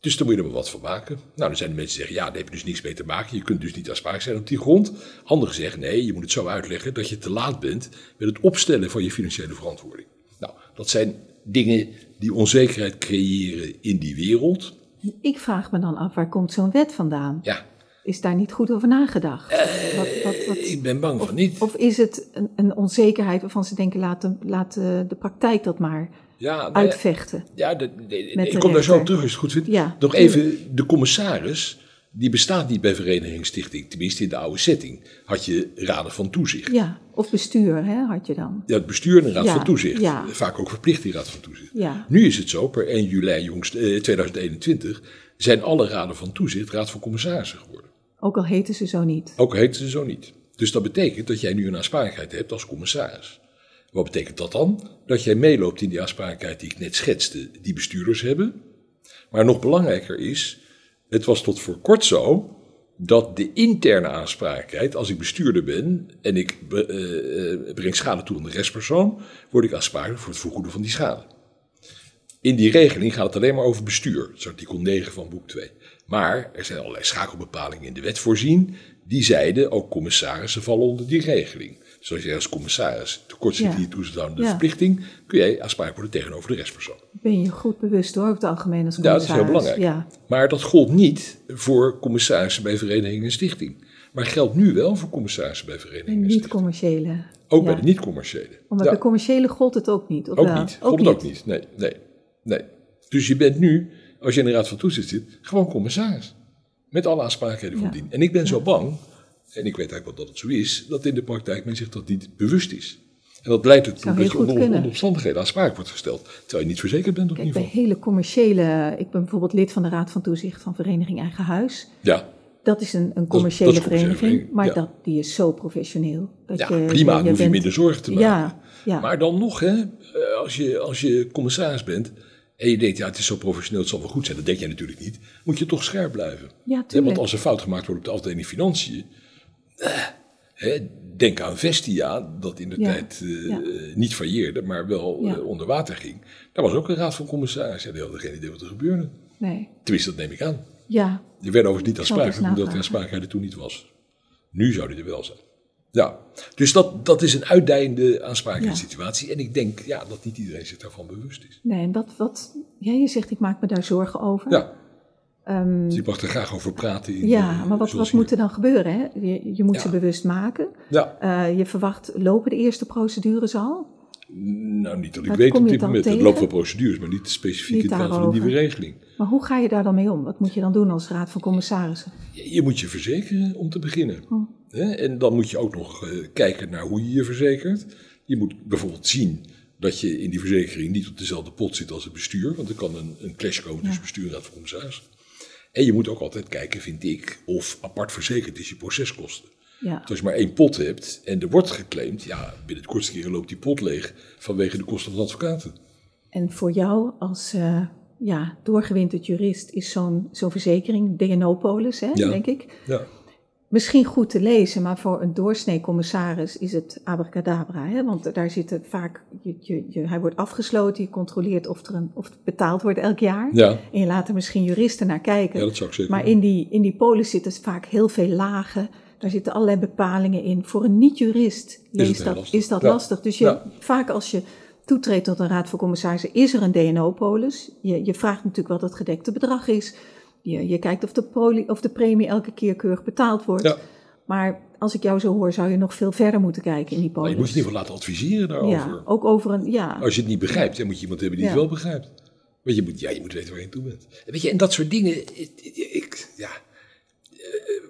Dus daar moet je er maar wat van maken. Nou, dan zijn de mensen die zeggen, ja, daar heb je dus niks mee te maken. Je kunt dus niet aansprakelijk zijn op die grond. Anderen zeggen, nee, je moet het zo uitleggen dat je te laat bent met het opstellen van je financiële verantwoording. Nou, dat zijn dingen die onzekerheid creëren in die wereld. Ik vraag me dan af, waar komt zo'n wet vandaan? Ja, Is daar niet goed over nagedacht? wat, wat, wat, ik ben bang of, van niet. of is het een, een onzekerheid waarvan ze denken, laat de, laat de, de praktijk dat maar Ja, uitvechten? Ja, de- de- ik de kom daar zo op terug als je het goed vindt. Ja, Nog even, de commissaris, die bestaat niet bij Verenigingsstichting. Tenminste, in de oude setting had je raden van toezicht. Ja, of bestuur hè, had je dan. Ja, het bestuur en een raad Ja, van toezicht. ja. Vaak ook verplicht die raad van toezicht. Ja. Nu is het zo, per 1 juli jongst, eh, 2021 zijn alle raden van toezicht raad van commissarissen geworden. Ook al heten ze zo niet. Ook al heten ze zo niet. Dus dat betekent dat jij nu een aansprakelijkheid hebt als commissaris. Wat betekent dat dan? Dat jij meeloopt in die aansprakelijkheid die ik net schetste, die bestuurders hebben. Maar nog belangrijker is, het was tot voor kort zo dat de interne aansprakelijkheid, als ik bestuurder ben en ik eh, eh, breng schade toe aan de restpersoon, word ik aansprakelijk voor het vergoeden van die schade. In die regeling gaat het alleen maar over bestuur. Dat is artikel 9 van boek 2. Maar er zijn allerlei schakelbepalingen in de wet voorzien. Die zeiden ook commissarissen vallen onder die regeling. Dus als jij als commissaris tekort ziet Ja. in je toezichthoudende Ja. verplichting, kun jij aansprakelijk worden tegenover de restpersoon. Ben je goed bewust hoor, over het algemeen als Ja, dat is heel commissaris. belangrijk. Ja, Maar dat gold niet voor commissarissen bij vereniging en stichting. Maar geldt nu wel voor commissarissen bij vereniging en en niet stichting. commerciële. Ook bij de niet-commerciële. Omdat bij commerciële gold het ook niet. Of Ook wel? niet. Gold het ook niet. Nee, nee, nee. Dus je bent nu, als je in de Raad van Toezicht zit, gewoon commissaris. Met alle aansprakelijkheden van Ja. dien. En ik ben zo bang, en ik weet eigenlijk wel dat het zo is, dat in de praktijk men zich dat niet bewust is. En dat leidt ertoe dat je onder, onder omstandigheden aansprakelijk wordt gesteld. Terwijl je niet verzekerd bent op Kijk, bij geval. hele commerciële... Ik ben bijvoorbeeld lid van de Raad van Toezicht van Vereniging Eigen Huis. Ja, Dat is een, een commerciële dat is vereniging, vereniging, maar ja. dat, die is zo professioneel. Dat ja je, prima, je- hoef je minder zorgen te maken. Ja, ja. Maar dan nog, hè, eh, als je, als je commissaris bent en je denkt, ja, het is zo professioneel, het zal wel goed zijn. Dat denk jij natuurlijk niet. Moet je toch scherp blijven. Ja, Hè, want als er fout gemaakt wordt op de afdeling financiën, eh, hè, denk aan Vestia, dat in de Ja, tijd eh, ja. niet failleerde, maar wel eh, onder water ging. Daar was ook een raad van commissarissen. Die hadden geen idee wat er gebeurde. Nee, Tenminste, dat neem ik aan. ja, Die werden overigens niet aansprakelijk, omdat de aansprakelijkheid er toen niet was. Nu zou die er wel zijn. Ja, dus dat, dat is een uitdijende aansprakelijkheidssituatie. En ik denk ja, dat niet iedereen zich daarvan bewust is. nee. En wat, wat, ja, je zegt, ik maak me daar zorgen over. Ja, Ehm, dus ik mag er graag over praten. In, ja, maar wat, wat moet er dan gebeuren? Hè? Je, je moet Ja. ze bewust maken. Ja, Eh, je verwacht, lopen de eerste procedures al? Nou niet dat ik weet op dit moment. Het loopt wel procedures, maar niet specifiek Niet in het van de nieuwe regeling. Maar hoe ga je daar dan mee om? Wat moet je dan doen als raad van commissarissen? Je je moet je verzekeren om te beginnen. Oh. En dan moet je ook nog eh, kijken naar hoe je je verzekert. Je moet bijvoorbeeld zien dat je in die verzekering niet op dezelfde pot zit als het bestuur. Want er kan een, een clash komen tussen bestuur en raad van commissaris. En je moet ook altijd kijken, vind ik, of apart verzekerd is je proceskosten. Ja, als je maar één pot hebt en er wordt geclaimd, ja, binnen de kortste keren loopt die pot leeg vanwege de kosten van de advocaten. en voor jou als eh, ja, doorgewinterd jurist is zo'n zo'n verzekering, DNO-polis, hè, Ja. denk ik, Ja, misschien goed te lezen, maar voor een doorsnee commissaris is het abracadabra. Hè? Want daar zitten vaak, je, je, je- hij wordt afgesloten, je controleert of, er een, of het betaald wordt elk jaar. ja, En je laat er misschien juristen naar kijken. ja dat zou ik zeker Maar in die, in die polis zitten vaak heel veel lagen. Daar zitten allerlei bepalingen in. Voor een niet-jurist lees dat, lastig. is dat Ja. lastig. Dus je, Ja. vaak als je toetreedt tot een raad van commissarissen, is er een DNO-polis. Je, je vraagt natuurlijk wat het gedekte bedrag is. Je, je kijkt of de, poli, of de premie elke keer keurig betaald wordt. Ja. Maar als ik jou zo hoor, zou je nog veel verder moeten kijken in die Maar polis. je moet je in ieder geval laten adviseren daarover. ja, ook over een, ja, Als je het niet begrijpt, dan moet je iemand hebben die het wel begrijpt. Want je moet, ja, je moet weten waar je toe bent. En weet je, en dat soort dingen, ik, ik- ja,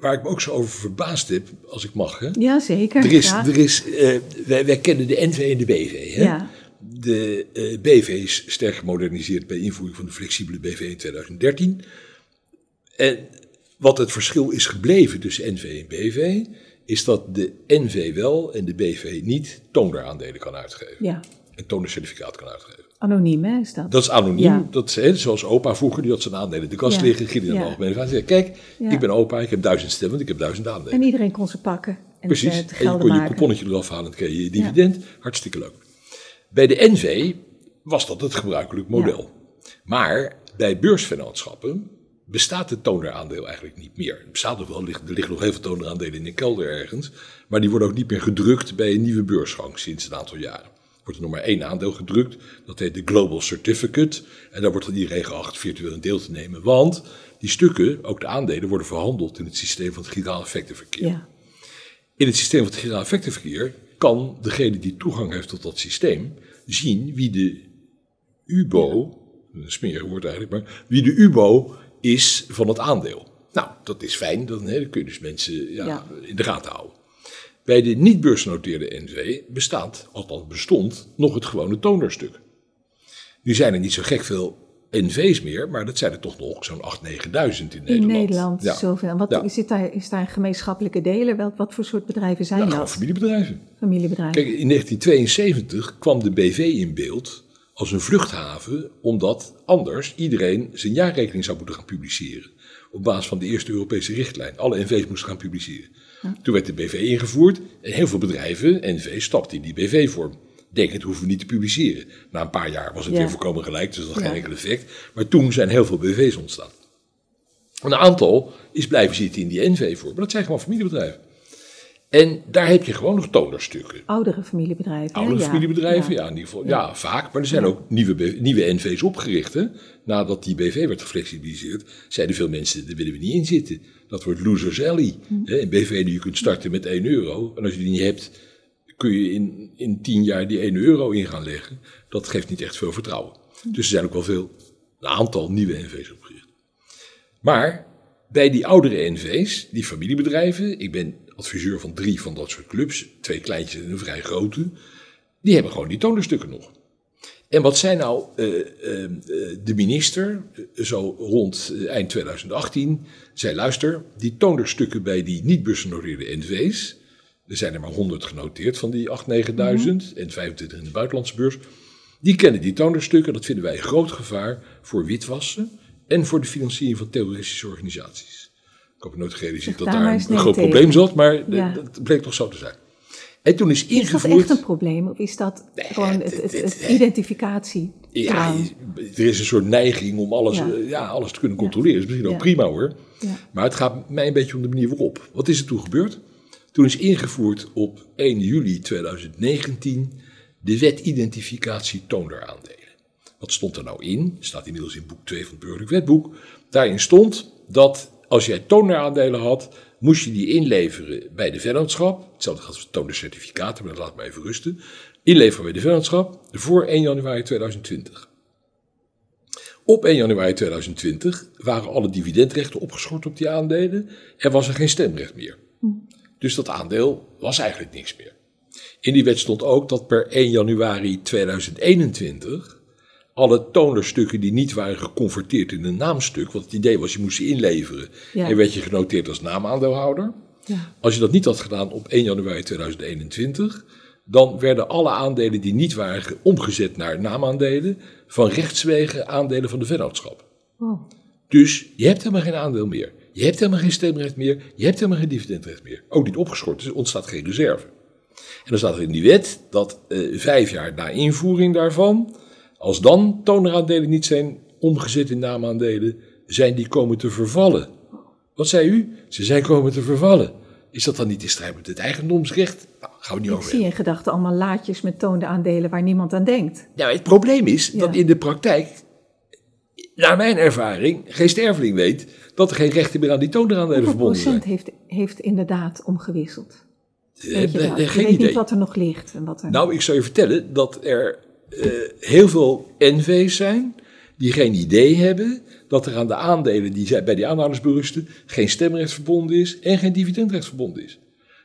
waar ik me ook zo over verbaasd heb, als ik mag. Hè. ja zeker. Er is, er is, eh, wij, wij kennen de NV en de BV. Hè? Ja. De eh, BV is sterk gemoderniseerd bij invoering van de flexibele BV in 2013. En wat het verschil is gebleven tussen NV en BV, is dat de NV wel en de BV niet toonderaandelen kan uitgeven. ja, Een toondercertificaat kan uitgeven. Anoniem hè, is dat. Dat is anoniem. Ja. Dat is, hè, zoals opa vroeger, die had zijn aandelen in de kast Ja. liggen. Ging hij naar de algemene Kijk, ik ben opa, ik heb duizend stemmen, ik heb duizend aandelen. En iedereen kon ze pakken. En Precies. te En je kon je maken. couponnetje eraf halen en dan kreeg je je dividend. Hartstikke leuk. Bij de NV was dat het gebruikelijk model. Maar bij beursvennootschappen bestaat het tooneraandeel eigenlijk niet meer. Het bestaat nog wel, er liggen- er nog heel veel tooneraandelen in de kelder ergens. Maar die worden ook niet meer gedrukt bij een nieuwe beursgang sinds een aantal jaren. Wordt er nog maar één aandeel gedrukt. Dat heet de Global Certificate. En daar wordt dan iedereen geacht virtueel een deel te nemen. Want die stukken, ook de aandelen, worden verhandeld in het systeem van het giraal effectenverkeer. Ja. In het systeem van het giraal effectenverkeer kan degene die toegang heeft tot dat systeem zien wie de UBO, een smerig woord eigenlijk, maar wie de UBO is van het aandeel. Nou, dat is fijn, dan, hè, dan kun je dus mensen ja, Ja. in de gaten houden. Bij de niet beursgenoteerde NV bestaat, althans bestond, nog het gewone toonerstuk. Nu zijn er niet zo gek veel NV's meer, maar dat zijn er toch nog zo'n 8.000, 9.000 in Nederland. In Nederland Ja. zoveel. Wat, Ja. zit daar, is daar een gemeenschappelijke deler? Wel, wat voor soort bedrijven zijn dat? familiebedrijven. Familiebedrijven. Kijk, in 1972 kwam de BV in beeld als een vluchthaven, omdat anders iedereen zijn jaarrekening zou moeten gaan publiceren. Op basis van de eerste Europese richtlijn. Alle NV's moesten gaan publiceren. Toen werd de BV ingevoerd en heel veel bedrijven, NV's, stapten in die BV-vorm. Denkend hoeven we niet te publiceren. Na een paar jaar was het Ja. weer voorkomen gelijk, dus dat had geen enkel effect. Maar toen zijn heel veel BV's ontstaan. Een aantal is blijven zitten in die NV-vorm, maar dat zijn gewoon familiebedrijven. En daar heb je gewoon nog tonerstukken. Oudere familiebedrijven. hè? Oude Ja. familiebedrijven, ja. Ja. in ieder geval. Ja, vaak. Maar er zijn ook nieuwe, nieuwe NV's opgericht. Hè. Nadat die BV werd geflexibiliseerd, zeiden veel mensen, daar willen we niet in zitten. Dat wordt losers alley. Hè, Een BV die je kunt starten met 1 euro. En als je die niet hebt, kun je in, in 10 jaar die 1 euro in gaan leggen. Dat geeft niet echt veel vertrouwen. Dus er zijn ook wel veel, een aantal nieuwe NV's opgericht. Maar bij die oudere NV's, die familiebedrijven, ik ben adviseur van drie van dat soort clubs, twee kleintjes en een vrij grote, die hebben gewoon die tonerstukken nog. En wat zei nou eh, eh, eh, de minister, zo rond eind 2018, zei luister, die tonerstukken bij die niet beursgenoteerde NV's, er zijn er maar 100 genoteerd van die 8.000, 9.000 en 25 in de buitenlandse beurs, die kennen die tonerstukken, dat vinden wij een groot gevaar voor witwassen en voor de financiering van terroristische organisaties. Ik heb nooit gerealiseerd dat daar een, groot tegen. probleem zat, maar Ja. dat bleek toch zo te zijn. En toen is Is dat ingevoerd... echt een probleem? Of is dat gewoon het, identificatie? Ja, er is een soort neiging om alles, Ja. eh, ja. alles te kunnen controleren. Dat is misschien ook prima hoor. Ja. Maar het gaat mij een beetje om de manier waarop. Wat is er toen gebeurd? Toen is ingevoerd op 1 juli 2019 de wet identificatie toonderaandelen. Wat stond er nou in? Staat inmiddels in boek 2 van het burgerlijk wetboek. Daarin stond dat als jij toonderaandelen had, moest je die inleveren bij de vennootschap. Hetzelfde geldt voor toondercertificaten, maar dat laat maar even rusten. Inleveren bij de vennootschap voor 1 januari 2020. Op 1 januari 2020 waren alle dividendrechten opgeschort op die aandelen. Er was er geen stemrecht meer. Dus dat aandeel was eigenlijk niks meer. In die wet stond ook dat per 1 januari 2021 alle tonerstukken die niet waren geconverteerd in een naamstuk, want het idee was je moest ze inleveren Ja. en werd je genoteerd als naamaandeelhouder. Ja. Als je dat niet had gedaan op 1 januari 2021, dan werden alle aandelen die niet waren ge- omgezet naar naamaandelen van rechtswege aandelen van de vennootschap. Oh. Dus je hebt helemaal geen aandeel meer. Je hebt helemaal geen stemrecht meer. Je hebt helemaal geen dividendrecht meer. Ook niet opgeschort, dus er ontstaat geen reserve. En dan staat er in die wet dat eh, vijf jaar na invoering daarvan, als dan tooneraandelen niet zijn omgezet in naamaandelen, zijn die komen te vervallen. Wat zei u? Ze zijn komen te vervallen. Is dat dan niet in strijd met het eigendomsrecht? Nou, gaan we niet Ik over zie in gedachten allemaal laadjes met toonde aandelen waar niemand aan denkt. Nou, het probleem is dat in de praktijk, naar mijn ervaring, geen sterveling weet dat er geen rechten meer aan die toonderaandelen Hoeveel verbonden zijn. procent heeft, heeft inderdaad omgewisseld? Eh, Weet je dat? Je geen weet idee. niet wat er nog ligt. En wat er... Nou, ik zou je vertellen dat er eh, heel veel NV's zijn die geen idee hebben dat er aan de aandelen die bij die aanhouders berusten geen stemrecht verbonden is en geen dividendrecht verbonden is.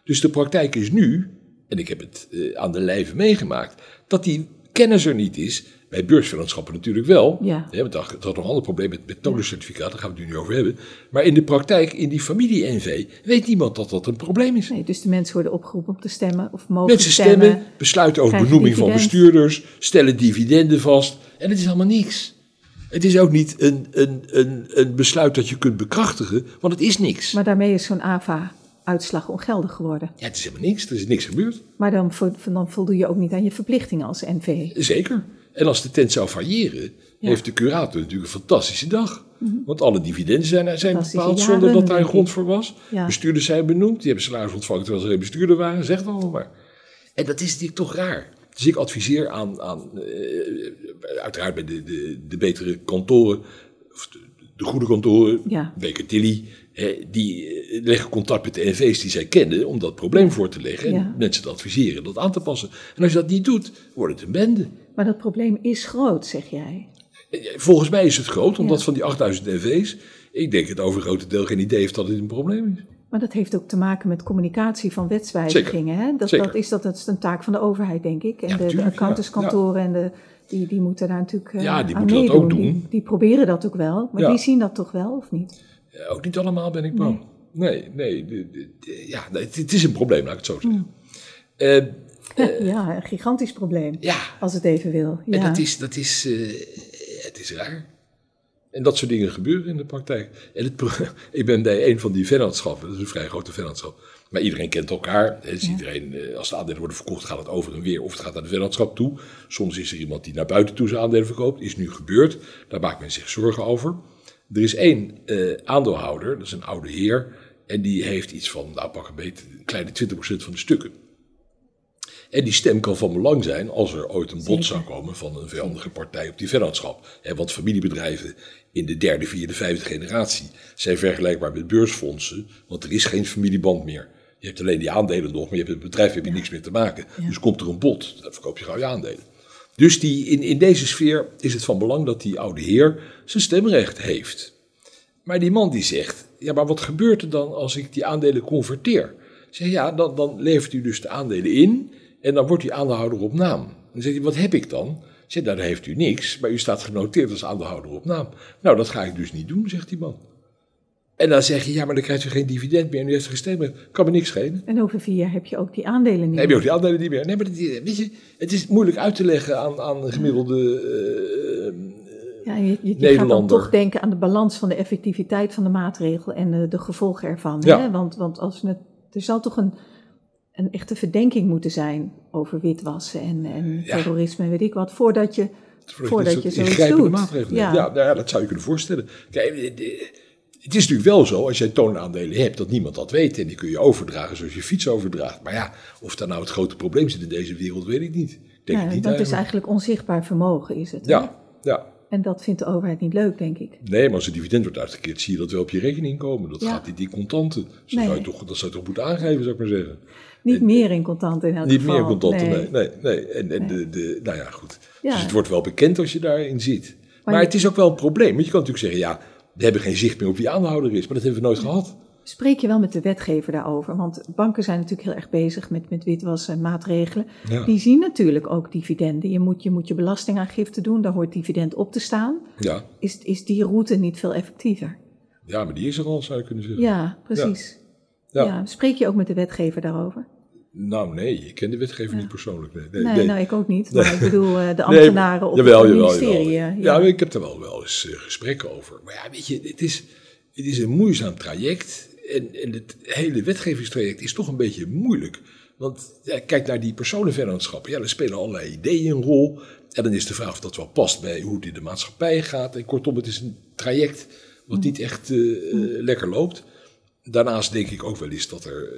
Dus de praktijk is nu, en ik heb het eh, aan de lijve meegemaakt, dat die kennis er niet is. Bij beursvennootschappen natuurlijk wel. Ja. Hè, want dat dat had nog een ander probleem met, met daar gaan we het nu niet over hebben. Maar in de praktijk, in die familie-NV, weet niemand dat dat een probleem is. Nee, dus de mensen worden opgeroepen om te stemmen of mogen Mensen stemmen. stemmen, besluiten over benoeming van bestuurders, stellen dividenden vast. En het is allemaal niks. Het is ook niet een, een, een, een besluit dat je kunt bekrachtigen, want het is niks. Maar daarmee is zo'n AVA uitslag ongeldig geworden. Ja, het is helemaal niks. Er is niks gebeurd. Maar dan, vo- dan voldoe je ook niet aan je verplichtingen als NV. Zeker. En als de tent zou failleren, Ja. heeft de curator natuurlijk een fantastische dag. Want alle dividenden zijn, zijn bepaald zonder dat daar een grond voor was. Ja. Bestuurders zijn benoemd, die hebben salaris ontvangen terwijl ze geen bestuurder waren, zeg allemaal maar. En dat is natuurlijk toch raar. Dus ik adviseer aan, aan eh, uiteraard bij de, de, de betere kantoren, of de, de goede kantoren, Ja. Baker Tilly, eh, die eh, leggen contact met de NV's die zij kennen om dat probleem voor te leggen en Ja. mensen te adviseren dat aan te passen. En als je dat niet doet, wordt het een bende. Maar dat probleem is groot, zeg jij. Volgens mij is het groot, omdat Ja. van die 8000 NV's, ik denk het overgrote deel geen idee heeft dat het een probleem is. Maar dat heeft ook te maken met communicatie van wetswijzigingen. Hè? Dat, Zeker. dat, is, dat, dat is een taak van de overheid, denk ik. En Ja, de, accountantskantoren en de, die, die moeten daar natuurlijk eh, Ja, die aan moeten dat ook doen. Die, die proberen dat ook wel, maar die zien dat toch wel, of niet? Ja, ook niet allemaal ben ik bang. Nee, nee, ja, het, het is een probleem, laat ik het zo zeggen. Eh, ja, een gigantisch probleem, ja, als het even wil. Ja. en dat is, dat is, eh, het is raar. En dat soort dingen gebeuren in de praktijk. En het, ik ben bij een van die vennootschappen, dat is een vrij grote vennootschap. Maar iedereen kent elkaar. Dus iedereen, eh, als de aandelen worden verkocht, gaat het over en weer. Of het gaat naar de vennootschap toe. Soms is er iemand die naar buiten toe zijn aandelen verkoopt. Is nu gebeurd. Daar maakt men zich zorgen over. Er is één eh, aandeelhouder, dat is een oude heer. En die heeft iets van, nou pak een beetje, een kleine 20% van de stukken. En die stem kan van belang zijn als er ooit een bod zou komen van een vijandige partij op die vennootschap. Want familiebedrijven in de derde, vierde, vijfde generatie zijn vergelijkbaar met beursfondsen, want er is geen familieband meer. Je hebt alleen die aandelen nog, maar je hebt het bedrijf heb je niks meer te maken. Dus komt er een bod, dan verkoop je gauw je aandelen. Dus die, in, in deze sfeer is het van belang dat die oude heer zijn stemrecht heeft. Maar die man die zegt, ja, maar wat gebeurt er dan als ik die aandelen converteer? Zeg, ja, dan, dan levert u dus de aandelen in en dan wordt u aandeelhouder op naam. Dan zegt hij, wat heb ik dan? Ik zeg, nou, dan heeft u niks, maar u staat genoteerd als aandeelhouder op naam. Nou, dat ga ik dus niet doen, zegt die man. En dan zeg je, ja, maar dan krijgt u geen dividend meer en u heeft geen stemrecht. Kan me niks schelen. En over vier jaar heb je ook die aandelen niet. Dan heb je ook die aandelen niet meer. Nee, maar dat, weet je, het is moeilijk uit te leggen aan, aan gemiddelde... eh, Ja, je, je, je gaat dan Nederlander. toch denken aan de balans van de effectiviteit van de maatregel en de, de gevolgen ervan. Ja. Hè? Want, want als het, er zal toch een, een echte verdenking moeten zijn over witwassen en, en Ja. terrorisme en weet ik wat, voordat je, voordat je dit soort zoiets ingrijpende doet. maatregelen Ja. nou ja, dat zou je kunnen voorstellen. Kijk, eh, de- het is natuurlijk wel zo, als jij toonaandelen hebt, dat niemand dat weet. En die kun je overdragen zoals je fiets overdraagt. Maar ja, of daar nou het grote probleem zit in deze wereld, weet ik niet. Ik Denk Ja, niet dat is eigenlijk. onzichtbaar vermogen, is het. hè? Ja, ja. En dat vindt de overheid niet leuk, denk ik. Nee, maar als een dividend wordt uitgekeerd, zie je dat wel op je rekening komen. Dat Ja. gaat niet in contanten. Dus dat, Nee. zou je toch, dat zou je toch moeten aangeven, zou ik maar zeggen. Niet meer in contant in elk Niet geval. meer contanten, Nee. nee. nee. En, en De, de, nou ja, goed. Ja. Dus het wordt wel bekend als je daarin zit. Maar, het is ook wel een probleem. Want je kan natuurlijk zeggen, ja, we hebben geen zicht meer op wie aandeelhouder is. Maar dat hebben we nooit gehad. Spreek je wel met de wetgever daarover? Want banken zijn natuurlijk heel erg bezig met, met witwassen en maatregelen. Ja. Die zien natuurlijk ook dividenden. Je moet, je moet je belastingaangifte doen, daar hoort dividend op te staan. Ja. Is, is die route niet veel effectiever? ja, maar die is er al, zou je kunnen zeggen. Ja, precies. Ja. Ja. Spreek je ook met de wetgever daarover? Nou, nee, ik ken de wetgever niet persoonlijk. Nee, nee, Nee, nee. nou ik ook niet. Maar ik bedoel eh, de ambtenaren op jawel, het ministerie. jawel. eh, Ja, ik heb er wel, wel eens eh, gesprekken over. Maar ja, weet je, het is, het is een moeizaam traject. En, en het hele wetgevingstraject is toch een beetje moeilijk. Want ja, kijk naar die personenvennootschappen. Ja, er spelen allerlei ideeën een rol. En dan is de vraag of dat wel past bij hoe het in de maatschappij gaat. En kortom, het is een traject wat niet echt lekker loopt. Daarnaast denk ik ook wel eens dat er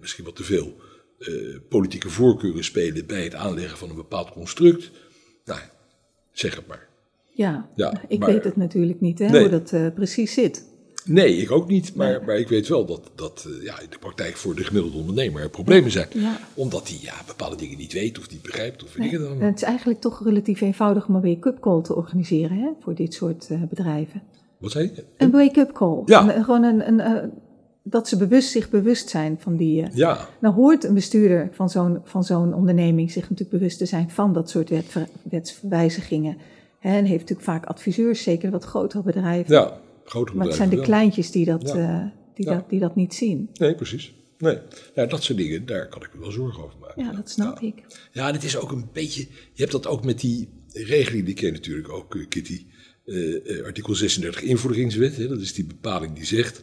misschien wat te veel eh, politieke voorkeuren spelen bij het aanleggen van een bepaald construct. Nou, zeg het maar. Ja, Ja, ik maar- weet het natuurlijk niet hè, Nee. hoe dat eh, precies zit. Nee, ik ook niet. Maar, maar ik weet wel dat, dat eh, ja, in de praktijk voor de gemiddelde ondernemer er problemen zijn. Ja. Omdat hij ja, bepaalde dingen niet weet of niet begrijpt of Nee, dan. het is eigenlijk toch relatief eenvoudig om een wake-up call te organiseren hè, voor dit soort eh, bedrijven. Wat zei je? Een wake-up call. Ja. Een- gewoon een, een, eh, dat ze bewust, zich bewust zijn van die. eh, Ja, Nou hoort een bestuurder van zo'n, van zo'n onderneming zich natuurlijk bewust te zijn van dat soort wetver- wetswijzigingen. Hè, en heeft natuurlijk vaak adviseurs, zeker wat grotere bedrijven. ja. Grote maar het bedrijven zijn de kleintjes die dat, Ja. eh, die, dat, die dat niet zien. Nee, precies. Nee. Ja, dat soort dingen, daar kan ik me wel zorgen over maken. Ja, dat snap ik. Ja, en het is ook een beetje. Je hebt dat ook met die regeling, die ken je natuurlijk ook, eh, Kitty. Artikel 36 invorderingswet. Hè, dat is die bepaling die zegt.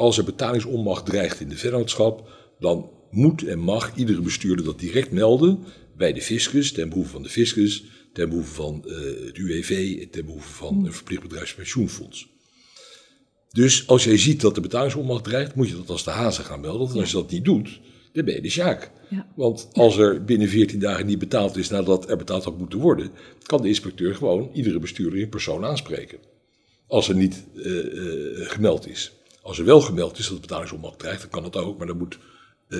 Als er betalingsonmacht dreigt in de vennootschap, dan moet en mag iedere bestuurder dat direct melden bij de fiscus, ten behoeve van de fiscus, ten behoeve van uh, het UWV en ten behoeve van een verplicht bedrijfspensioenfonds. Dus als jij ziet dat de betalingsonmacht dreigt, moet je dat als de hazen gaan melden. En als je dat niet doet, dan ben je de sjaak. Ja. Want als er binnen 14 dagen niet betaald is nadat er betaald had moeten worden, kan de inspecteur gewoon iedere bestuurder in persoon aanspreken. Als er niet uh, uh, gemeld is. Als er wel gemeld is dat de betalingsonmacht dreigt, dan kan dat ook, maar dan moet uh,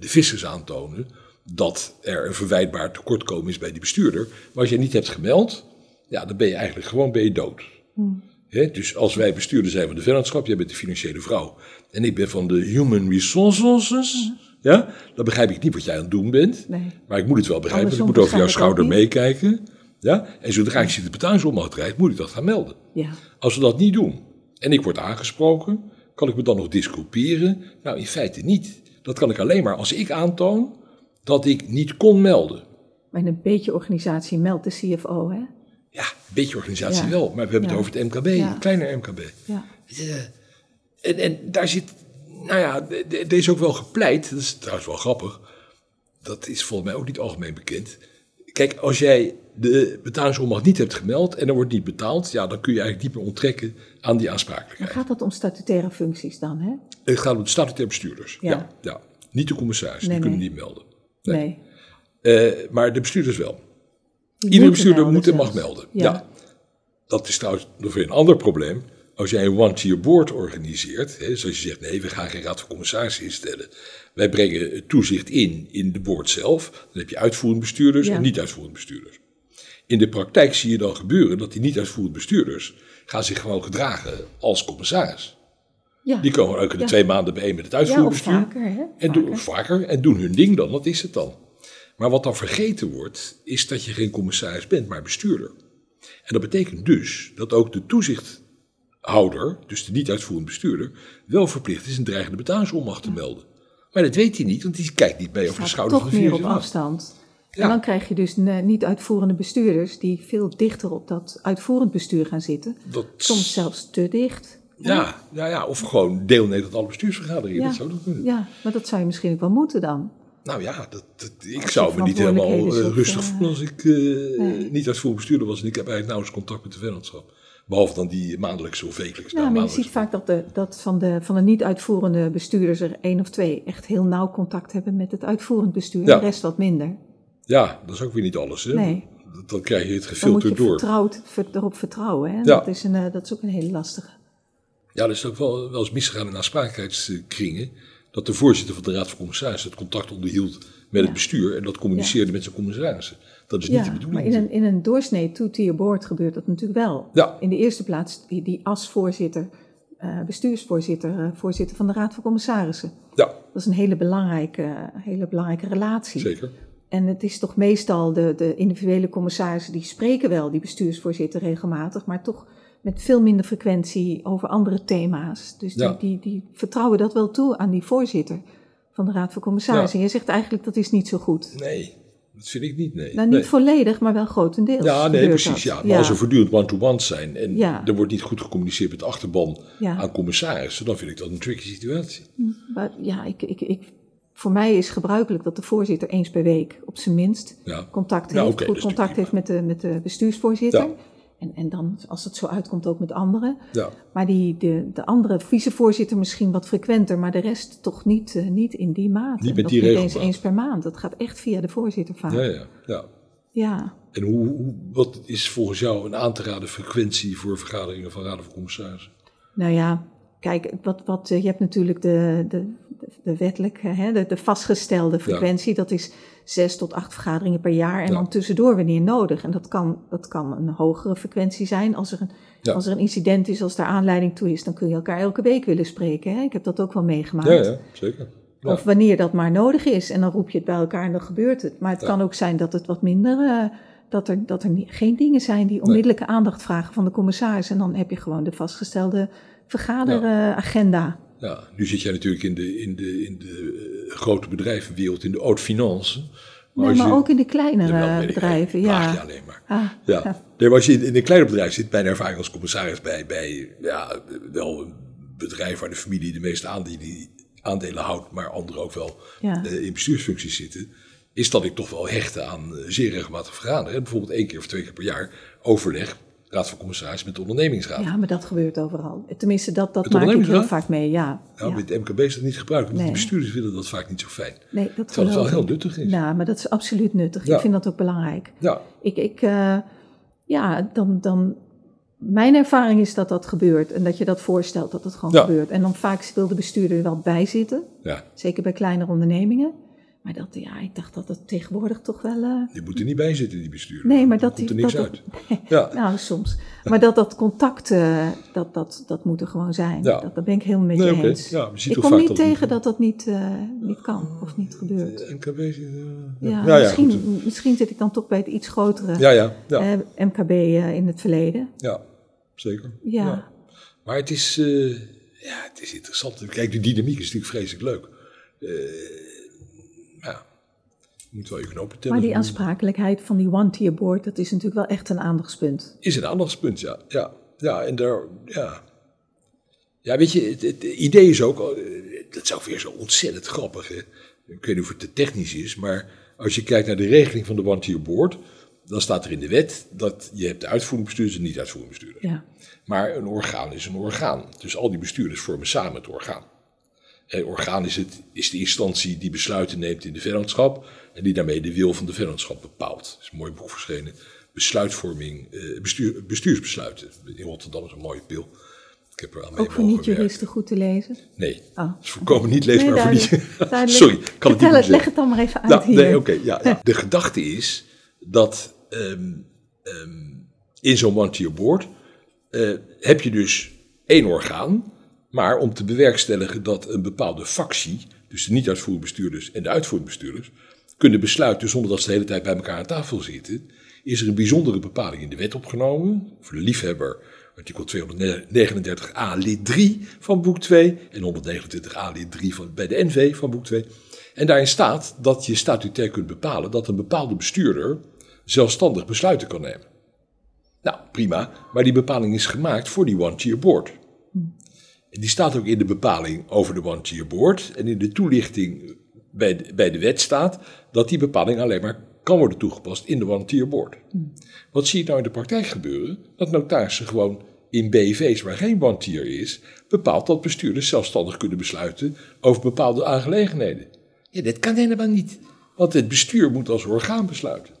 de fiscus aantonen dat er een verwijtbaar tekortkomen is bij die bestuurder. Maar als je niet hebt gemeld, ja, dan ben je eigenlijk gewoon ben je dood. Hmm. He, dus als wij bestuurder zijn van de vennootschap, jij bent de financiële vrouw en ik ben van de human resources, ja, dan begrijp ik niet wat jij aan het doen bent. Nee. Maar ik moet het wel begrijpen, ik moet over jouw schouder meekijken. Ja? En zodra ik zie dat de betalingsonmacht dreigt, moet ik dat gaan melden. Ja. Als we dat niet doen en ik word aangesproken, kan ik me dan nog disculperen? Nou, in feite niet. Dat kan ik alleen maar als ik aantoon dat ik niet kon melden. Maar een beetje organisatie meldt de CFO, hè? Ja, een beetje organisatie Ja. wel, maar we hebben Ja. het over het MKB, Ja. een kleiner MKB. Ja. Eh, En, en daar zit, nou ja, er is ook wel gepleit, dat is trouwens wel grappig, dat is volgens mij ook niet algemeen bekend. Kijk, als jij de betalingsonmacht niet hebt gemeld en er wordt niet betaald, ja, dan kun je eigenlijk niet meer onttrekken aan die aansprakelijkheid. gaat het om statutaire functies dan, hè? Het gaat om statutaire bestuurders. Ja. Ja. Ja, Niet de commissaris, Nee, die kunnen nee. niet melden. Nee. Eh, maar de bestuurders wel. Die Iedere bestuurder moet en mag melden. Ja. Ja. Dat is trouwens nog weer een ander probleem. Als jij een one-tier board organiseert, hè, zoals je zegt, nee, we gaan geen raad van commissarissen instellen. Wij brengen toezicht in, in de board zelf. Dan heb je uitvoerend bestuurders Ja. en niet-uitvoerend bestuurders. In de praktijk zie je dan gebeuren dat die niet-uitvoerend bestuurders gaan zich gewoon gedragen als commissaris. Ja. Die komen elke Ja. twee maanden bijeen met het ja, uitvoerend of bestuur. vaker, hè? En doen, Vaker. en doen hun ding dan, dat is het dan. Maar wat dan vergeten wordt, is dat je geen commissaris bent, maar bestuurder. En dat betekent dus dat ook de toezichthouder, dus de niet-uitvoerend bestuurder, wel verplicht is een dreigende betalingsonmacht te melden. Maar dat weet hij niet, want die kijkt niet mee over de schouder toch van de meer op afstand. Ja. En dan krijg je dus niet uitvoerende bestuurders die veel dichter op dat uitvoerend bestuur gaan zitten. Dat, Soms zelfs te dicht. ja, ja, ja, of gewoon deelnemen aan alle bestuursvergaderingen. Ja. Dat zou kunnen. Ja, maar dat zou je misschien ook wel moeten dan. Nou ja, dat, dat- ik zou me niet helemaal eh, rustig eh, voelen als ik eh, nee. niet uitvoerend bestuurder was. En ik heb eigenlijk nauwelijks contact met de vennootschap. Behalve dan die maandelijkse of wekelijkse. Nou, nou, maar je ziet vaak dat, de, dat van de, van de niet-uitvoerende bestuurders er één of twee echt heel nauw contact hebben met het uitvoerend bestuur. Ja. De rest wat minder. Ja, dat is ook weer niet alles. Hè? Nee. Dan krijg je het Dan moet je gefilterd door. vertrouwd, ver- erop vertrouwen. Hè? Ja. Dat, is een, eh, dat is ook een hele lastige. Ja, dat is ook wel, wel eens misgegaan in aansprakelijkheidskringen. Dat de voorzitter van de Raad van Commissarissen het contact onderhield met het bestuur. En dat communiceerde met zijn commissarissen. Dat is niet de Ja, bedoeling. maar in een, in een doorsnee two-tier board gebeurt dat natuurlijk wel. Ja. In de eerste plaats die, die als voorzitter, eh, bestuursvoorzitter, eh, voorzitter van de Raad van Commissarissen. Ja, Dat is een hele belangrijke, hele belangrijke relatie. zeker. En het is toch meestal de, de individuele commissarissen die spreken wel, die bestuursvoorzitter regelmatig, maar toch met veel minder frequentie over andere thema's. Dus die, Ja. die, die vertrouwen dat wel toe aan die voorzitter van de Raad van Commissarissen. Ja. Je zegt eigenlijk dat is niet zo goed. Nee, dat vind ik niet. Nee. Nou, niet Nee. volledig, maar wel grotendeels. Ja, nee, precies. dat. Ja. Maar als er voortdurend one-to-ones zijn en Ja. er wordt niet goed gecommuniceerd met de achterban aan commissarissen, dan vind ik dat een tricky situatie. Maar ja, ik, ik, ik, voor mij is gebruikelijk dat de voorzitter eens per week op zijn minst Ja. contact Ja, heeft, goed is contact heeft met de, met de bestuursvoorzitter. Ja. En, en dan, als het zo uitkomt, ook met anderen. Ja. Maar die, de, de andere vicevoorzitter misschien wat frequenter, maar de rest toch niet, eh, niet in die mate. Niet met die niet eens eens per maand. Dat gaat echt via de voorzitter vaak. Ja, Ja, ja. En hoe, hoe, wat is volgens jou een aan te raden frequentie voor vergaderingen van raden van commissarissen? Nou ja, kijk, wat, wat, eh, je hebt natuurlijk de, de, de, wettelijke, hè, de, de vastgestelde frequentie. Dat is zes tot acht vergaderingen per jaar. En Ja. dan tussendoor wanneer nodig. En dat kan, dat kan een hogere frequentie zijn. Als er een, Ja. als er een incident is, als daar aanleiding toe is, dan kun je elkaar elke week willen spreken. Hè? Ik heb dat ook wel meegemaakt. Ja, ja, zeker. Of wanneer dat maar nodig is. En dan roep je het bij elkaar en dan gebeurt het. Maar het kan ook zijn dat het wat minder. eh, dat er, dat er geen dingen zijn die onmiddellijke aandacht vragen van de commissaris. En dan heb je gewoon de vastgestelde vergaderagenda. Ja, nu zit jij natuurlijk in de, in de, in de eh, grote bedrijvenwereld, in de haute finance. nee, als maar je- ook in de kleinere Ja, bedrijven. Ja. je alleen maar. Ah, Ja. Nee, maar als je in, een kleiner bedrijf zit, mijn ervaring als commissaris bij, bij ja, wel een bedrijf waar de familie de meeste aandelen, aandelen houdt, maar anderen ook wel Ja. eh, in bestuursfuncties zitten, is dat ik toch wel hechte aan eh, zeer regelmatig vergaderen. Bijvoorbeeld één keer of twee keer per jaar overleg, raad van commissaris met de ondernemingsraad. Ja, maar dat gebeurt overal. Tenminste, dat, dat maak ik heel vaak mee, ja. Nou, ja. met de MKB is dat niet gebruikt, want Nee. de bestuurders willen dat vaak niet zo fijn. Nee, dat Terwijl het wel heel nuttig is. Ja, maar dat is absoluut nuttig. Ja. Ik vind dat ook belangrijk. Ja, Ik, ik eh, ja, dan, dan, mijn ervaring is dat dat gebeurt en dat je dat voorstelt dat het gewoon Ja. gebeurt. En dan vaak wil de bestuurder er wel bij zitten, ja, zeker bij kleinere ondernemingen. Maar dat, ja, ik dacht dat het tegenwoordig toch wel... eh, je moet er niet bij zitten, die bestuurder. nee, maar dat... komt er die- niks dat, uit. dat- Ja, nou, soms. Maar dat dat contact, eh, dat, dat, dat moet er gewoon zijn. Ja. Dat, dat ben ik helemaal met Nee, je eens. Ja, je ziet ik kom niet tegen niet- dat dat niet, eh, niet kan of niet gebeurt. MKB eh, Ja, ja, misschien, goed. misschien zit ik dan toch bij het iets grotere ja, ja, ja, eh, MKB eh, in het verleden. ja, zeker. Ja. Maar het is, eh, ja, het is interessant. Kijk, de dynamiek is natuurlijk vreselijk leuk. Ja, je moet wel je knopen tellen. Maar die aansprakelijkheid van die one-tier board, dat is natuurlijk wel echt een aandachtspunt. Is een aandachtspunt, ja. Ja, ja en daar, ja. Ja, weet je, het, het idee is ook, eh, dat ook weer zo ontzettend grappig. Hè? Ik weet niet of het te technisch is, maar als je kijkt naar de regeling van de one-tier board, dan staat er in de wet dat je hebt de uitvoerend bestuurders en niet-uitvoerend bestuurders. Ja, Maar een orgaan is een orgaan. Dus al die bestuurders vormen samen het orgaan. Een orgaan is, het, is de instantie die besluiten neemt in de vennootschap en die daarmee de wil van de vennootschap bepaalt. Er is een mooi boek verschenen. Besluitvorming, eh, bestuur, bestuursbesluiten. In Rotterdam is een mooie pil. Ik heb er aan ook voor niet-juristen goed te lezen. Nee, Oh. is volkomen niet leesbaar Nee, voor niet. duidelijk. Sorry, kan het niet goed leg het dan maar even uit Nou, hier. nee, oké, ja, ja. De gedachte is dat ehm, ehm, in zo'n one-tier board eh, heb je dus één orgaan, maar om te bewerkstelligen dat een bepaalde factie, dus de niet-uitvoerende bestuurders en de uitvoerende bestuurders, kunnen besluiten zonder dat ze de hele tijd bij elkaar aan tafel zitten, is er een bijzondere bepaling in de wet opgenomen, voor de liefhebber, artikel 239a lid 3 van boek 2 en 129a lid 3 van, bij de NV van boek 2. En daarin staat dat je statutair kunt bepalen dat een bepaalde bestuurder zelfstandig besluiten kan nemen. Nou, prima, maar die bepaling is gemaakt voor die one-tier board. En die staat ook in de bepaling over de one-tier board. En in de toelichting bij de, bij de wet staat dat die bepaling alleen maar kan worden toegepast in de one-tier board. Wat zie je nou in de praktijk gebeuren? Dat notarissen gewoon in BV's waar geen one-tier is, bepaalt dat bestuurders zelfstandig kunnen besluiten over bepaalde aangelegenheden. Ja, dat kan helemaal niet, want het bestuur moet als orgaan besluiten.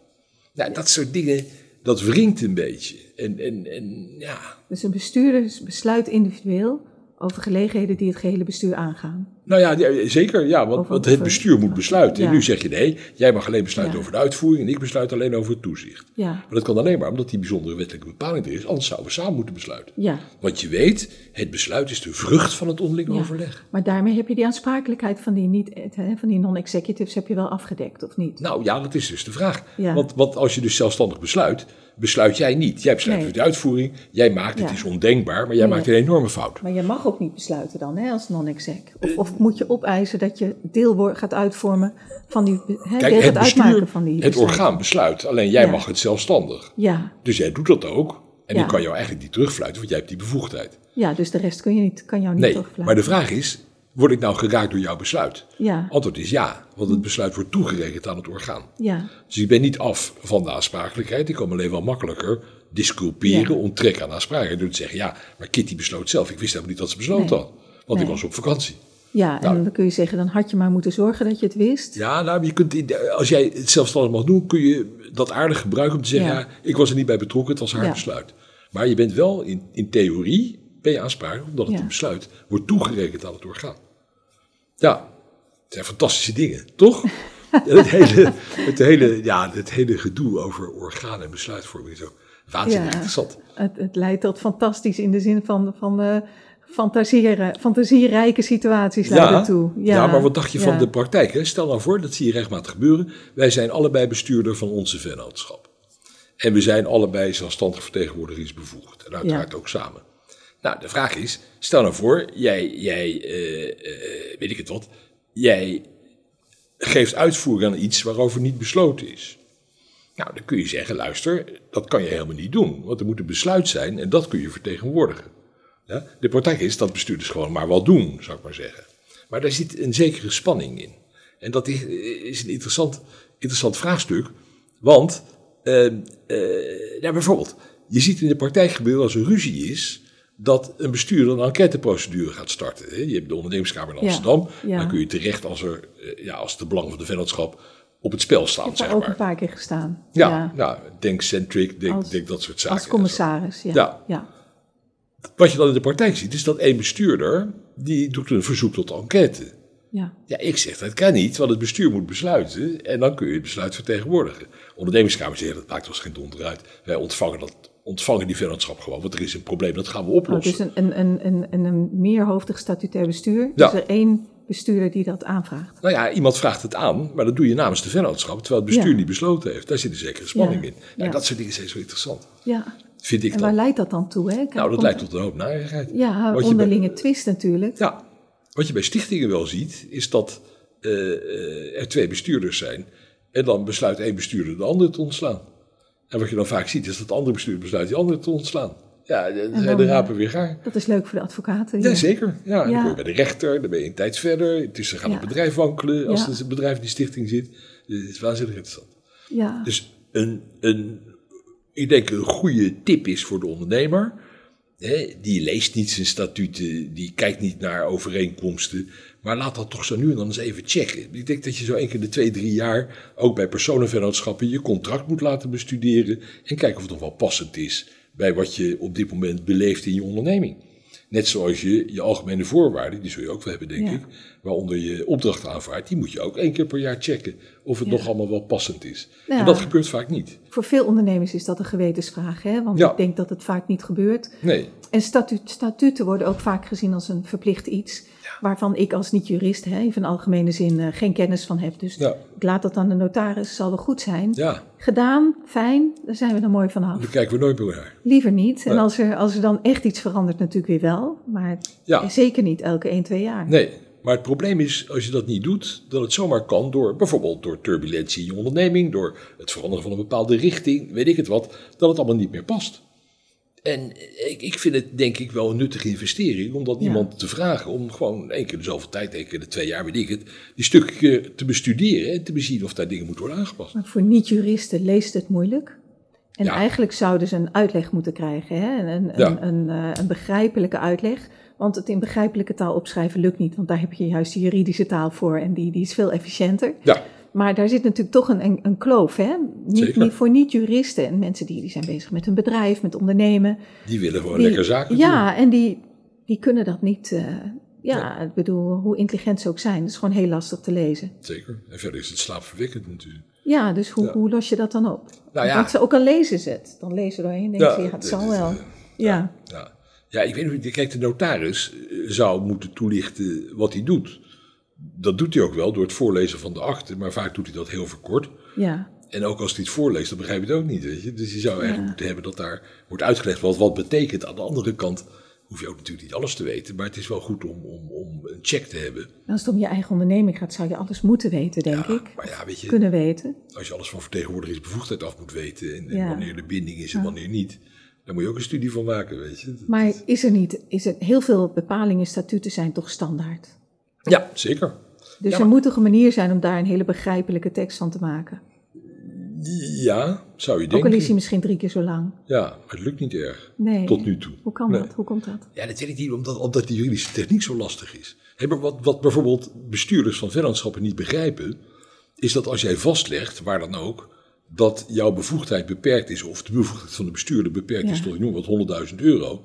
Nou, dat soort dingen, dat wringt een beetje. En, en, en ja, Dus een bestuurder besluit individueel over gelegenheden die het gehele bestuur aangaan. Nou ja, ja, zeker. Ja, want, het bestuur moet besluiten. En nu zeg je nee, jij mag alleen besluiten Ja. over de uitvoering en ik besluit alleen over het toezicht. Ja, Maar dat kan alleen maar omdat die bijzondere wettelijke bepaling er is. Anders zouden we samen moeten besluiten. ja. Want je weet, het besluit is de vrucht van het onderling overleg. Maar daarmee heb je die aansprakelijkheid van die, niet, van die non-executives heb je wel afgedekt, of niet? Nou ja, dat is dus de vraag. Ja. Want, want als je dus zelfstandig besluit, besluit jij niet. Jij besluit Nee. over de uitvoering, jij maakt het Ja. is ondenkbaar, maar jij Nee. maakt een enorme fout. Maar je mag ook niet besluiten dan, hè, als non-exec. Of, of moet je opeisen dat je deel wordt- gaat uitvormen van die, hè, Kijk, het gaat uitmaken van die het orgaan besluit, alleen jij Ja. mag het zelfstandig. Ja, Dus jij doet dat ook. En Ja. die kan jou eigenlijk niet terugfluiten, want jij hebt die bevoegdheid. ja, dus de rest kun je niet, kan jou niet Nee, terugfluiten. maar de vraag is, word ik nou geraakt door jouw besluit? Ja, Antwoord is ja, want het besluit wordt toegerekend aan het orgaan. ja, Dus ik ben niet af van de aansprakelijkheid. Ik kan me alleen wel makkelijker disculperen, Ja. onttrekken aan aansprakelijkheid. Door te zeggen, ja, maar Kitty besloot zelf. Ik wist helemaal niet dat ze besloot Nee. had. Want ik was op vakantie. ja. En Nou. dan kun je zeggen, dan had je maar moeten zorgen dat je het wist. Ja, nou, je kunt, als jij het zelfstandig mag doen, kun je dat aardig gebruiken om te zeggen, Ja. ja, ik was er niet bij betrokken, het was haar besluit. Maar je bent wel, in, in theorie, ben je aansprakelijk, omdat het Ja. besluit wordt toegerekend aan het orgaan. Ja, het zijn fantastische dingen, toch? Het, hele, het, hele, ja, het hele gedoe over orgaan en besluitvorming is ook waanzinnig Ja. interessant. Het, het leidt tot fantastisch in de zin van, van eh, fantasieren, fantasierijke situaties leidt het toe. ja, maar wat dacht je van ja. de praktijk? Hè? Stel nou voor, dat zie je regelmatig gebeuren. Wij zijn allebei bestuurder van onze vennootschap. En we zijn allebei zelfstandig vertegenwoordigingsbevoegd. En uiteraard ook samen. Nou, de vraag is, stel nou voor, jij, jij eh, eh, weet ik het wat, jij geeft uitvoering aan iets waarover niet besloten is. Nou, dan kun je zeggen, luister, dat kan je helemaal niet doen. Want er moet een besluit zijn en dat kun je vertegenwoordigen. Ja? De praktijk is dat bestuurders gewoon maar wat doen, zou ik maar zeggen. Maar daar zit een zekere spanning in. En dat is, een interessant, interessant vraagstuk. Want, uh, bijvoorbeeld, je ziet in de praktijk gebeuren als er ruzie is, dat een bestuurder een enquêteprocedure gaat starten. Je hebt de ondernemerskamer in Amsterdam. Ja. Dan kun je terecht als, er, eh, ja, als de belang van de vennootschap op het spel staat. Ik heb daar ook een paar keer gestaan. Ja, ja. Nou, denk Centric, denk, als, denk dat soort zaken. Als commissaris, ja. ja. Wat je dan in de praktijk ziet, is dat één bestuurder, die doet een verzoek tot enquête. Ja. ja, ik zeg dat kan niet, want het bestuur moet besluiten en dan kun je het besluit vertegenwoordigen. Ondernemingskamer zegt dat maakt ons geen donder uit. Wij ontvangen, dat, ontvangen die vennootschap gewoon, want er is een probleem, dat gaan we oplossen. Oh, dus een, een, een, een, een meerhoofdig statutair bestuur, ja. is er één bestuurder die dat aanvraagt? Nou ja, iemand vraagt het aan, maar dat doe je namens de vennootschap, terwijl het bestuur niet besloten heeft. Daar zit een zekere spanning in. En dat soort dingen zijn zo interessant. Ja. Vind ik en waar leidt dat dan toe? Hè? Kijk, nou, dat leidt tot een hoop narigheid. Ja, onderlinge twist natuurlijk. Ja, wat je bij stichtingen wel ziet, is dat uh, er twee bestuurders zijn. En dan besluit één bestuurder de andere te ontslaan. En wat je dan vaak ziet, is dat de andere bestuurder besluit die andere te ontslaan. Ja, dan zijn de rapen weer gaar. Dat is leuk voor de advocaten. Ja, zeker. Ja, Dan ben je bij de rechter, dan ben je een tijd verder. Intussen gaat het bedrijf wankelen als het bedrijf in die stichting zit. Dus het is waanzinnig interessant. Ja. Dus een, een, ik denk een goede tip is voor de ondernemer die leest niet zijn statuten, die kijkt niet naar overeenkomsten. Maar laat dat toch zo nu en dan eens even checken. Ik denk dat je zo één keer de twee, drie jaar ook bij personenvennootschappen je contract moet laten bestuderen. En kijken of het nog wel passend is bij wat je op dit moment beleeft in je onderneming. Net zoals je je algemene voorwaarden, die zul je ook wel hebben, denk ik, waaronder je opdracht aanvaardt, die moet je ook één keer per jaar checken of het nog allemaal wel passend is. Ja. En dat gebeurt vaak niet. Voor veel ondernemers is dat een gewetensvraag, hè? want ik denk dat het vaak niet gebeurt. Nee. En statuten worden ook vaak gezien als een verplicht iets waarvan ik als niet-jurist, even in algemene zin, uh, geen kennis van heb. Dus ik laat dat aan de notaris, zal wel goed zijn. Ja. Gedaan, fijn, daar zijn we er mooi vanaf. Dan kijken we nooit meer naar. Liever niet. En als er, als er dan echt iets verandert, natuurlijk weer wel. Maar ja. zeker niet elke 1, 2 jaar. Nee, maar het probleem is, als je dat niet doet, dat het zomaar kan door bijvoorbeeld door turbulentie in je onderneming, door het veranderen van een bepaalde richting, weet ik het wat, dat het allemaal niet meer past. En ik, ik vind het denk ik wel een nuttige investering om dat iemand te vragen. Om gewoon één keer de zoveel tijd, één keer de twee jaar, weet ik het, die stukje te bestuderen en te bezien of daar dingen moeten worden aangepast. Maar voor niet-juristen leest het moeilijk. En eigenlijk zouden ze een uitleg moeten krijgen, hè? Een, een, een, een, eh, een begrijpelijke uitleg. Want het in begrijpelijke taal opschrijven lukt niet, want daar heb je juist de juridische taal voor en die, die is veel efficiënter. Ja. Maar daar zit natuurlijk toch een, een, kloof, hè? Niet, niet voor niet-juristen en mensen die, die zijn bezig met hun bedrijf, met ondernemen. Die willen gewoon lekker zaken Ja, en die, die kunnen dat niet. Uh, ja, ik bedoel, hoe intelligent ze ook zijn, het is gewoon heel lastig te lezen. Zeker. En verder is het slaapverwekkend natuurlijk. Ja, dus hoe, hoe los je dat dan op? Nou ja. Want ze ook al lezen ze het. Dan lezen ze doorheen en denken ze, ja, het zal wel. Ja. ja. Ja, ik weet niet, kijk, de notaris zou moeten toelichten wat hij doet dat doet hij ook wel door het voorlezen van de akte, maar vaak doet hij dat heel verkort. Ja. En ook als hij het voorleest, dan begrijp je het ook niet. Weet je? Dus je zou eigenlijk moeten hebben dat daar wordt uitgelegd wat wat betekent. Aan de andere kant hoef je ook natuurlijk niet alles te weten, maar het is wel goed om, om, om een check te hebben. Als het om je eigen onderneming gaat, zou je alles moeten weten, denk ja, ik. Maar ja, weet je, Kunnen weten. Als je alles van vertegenwoordigingsbevoegdheid af moet weten en, en wanneer de binding is en wanneer niet. Daar moet je ook een studie van maken, weet je. Maar is er niet, is er, heel veel bepalingen, statuten zijn toch standaard? Ja, zeker. Dus er moet toch een manier zijn om daar een hele begrijpelijke tekst van te maken? Ja, zou je denken. Ook al is hij misschien drie keer zo lang. Ja, maar het lukt niet erg. Nee. Tot nu toe. Hoe kan dat? Hoe komt dat? Ja, dat weet ik niet, omdat, omdat die juridische techniek zo lastig is. Hey, maar wat, wat bijvoorbeeld bestuurders van vennootschappen niet begrijpen, is dat als jij vastlegt, waar dan ook, dat jouw bevoegdheid beperkt is, of de bevoegdheid van de bestuurder beperkt is tot, noem wat, 100.000 euro,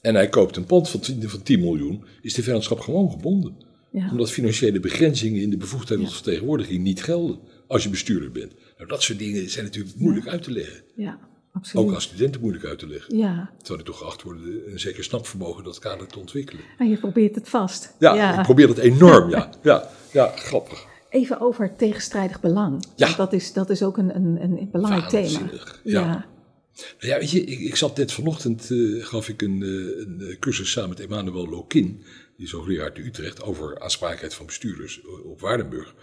en hij koopt een pand van 10, van 10 miljoen, is de vennootschap gewoon gebonden. Ja. Omdat financiële begrenzingen in de bevoegdheid tot vertegenwoordiging niet gelden als je bestuurder bent. Nou, dat soort dingen zijn natuurlijk moeilijk uit te leggen. Ja, absoluut. Ook als studenten moeilijk uit te leggen. Ja. Terwijl die toch geacht worden een zeker snapvermogen dat kader te ontwikkelen. En je probeert het vast. Ja, ik probeer dat enorm, ja. Ja, ja grappig. Even over tegenstrijdig belang. Ja. Want dat is, dat is ook een, een, een belangrijk thema. Waanzinnig, ja. Nou ja, weet je, ik, ik zat net vanochtend, eh, gaf ik een, eh, een cursus samen met Emmanuel Lokin, die is uit Utrecht, over aansprakelijkheid van bestuurders op Waardenburg.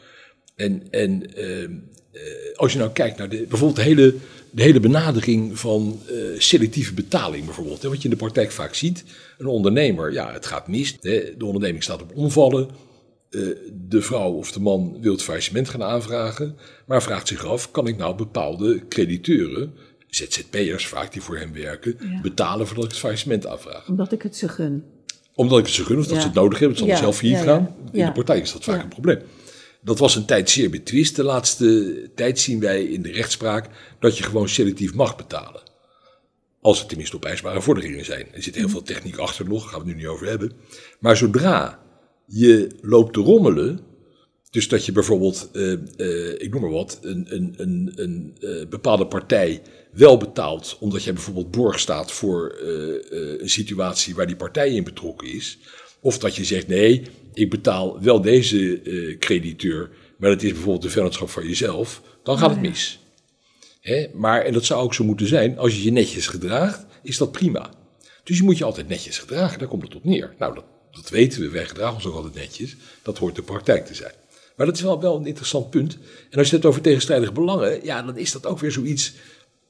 En, en ehm, eh, als je nou kijkt naar de, bijvoorbeeld de hele, de hele benadering van eh, selectieve betaling bijvoorbeeld. Hè, wat je in de praktijk vaak ziet. Een ondernemer, ja, het gaat mis. Hè, de onderneming staat op omvallen. Eh, de vrouw of de man wil het faillissement gaan aanvragen. Maar vraagt zich af, kan ik nou bepaalde crediteuren, ZZP'ers vaak die voor hem werken, Ja. betalen voordat ik het faillissement aanvraag? Omdat ik het ze gun. Omdat ik het ze gun of dat ze het nodig hebben, het zal zelf ja. gaan. In de praktijk is dat vaak een probleem. Dat was een tijd zeer betwist. De laatste tijd zien wij in de rechtspraak dat je gewoon selectief mag betalen. Als er tenminste opeisbare vorderingen zijn. Er zit heel veel techniek achter nog, daar gaan we het nu niet over hebben. Maar zodra je loopt te rommelen, dus dat je bijvoorbeeld, eh, eh, ik noem maar wat, een, een, een, een eh, bepaalde partij wel betaalt, omdat jij bijvoorbeeld borg staat voor een situatie waar die partij in betrokken is. Of dat je zegt, nee, ik betaal wel deze crediteur, maar dat is bijvoorbeeld de vennootschap van jezelf, dan gaat het mis. Hè? Maar, en dat zou ook zo moeten zijn, als je je netjes gedraagt, is dat prima. Dus je moet je altijd netjes gedragen, daar komt het op neer. Nou, dat, dat weten we, wij gedragen ons ook altijd netjes. Dat hoort de praktijk te zijn. Maar dat is wel, wel een interessant punt. En als je het over tegenstrijdige belangen, ja, dan is dat ook weer zoiets.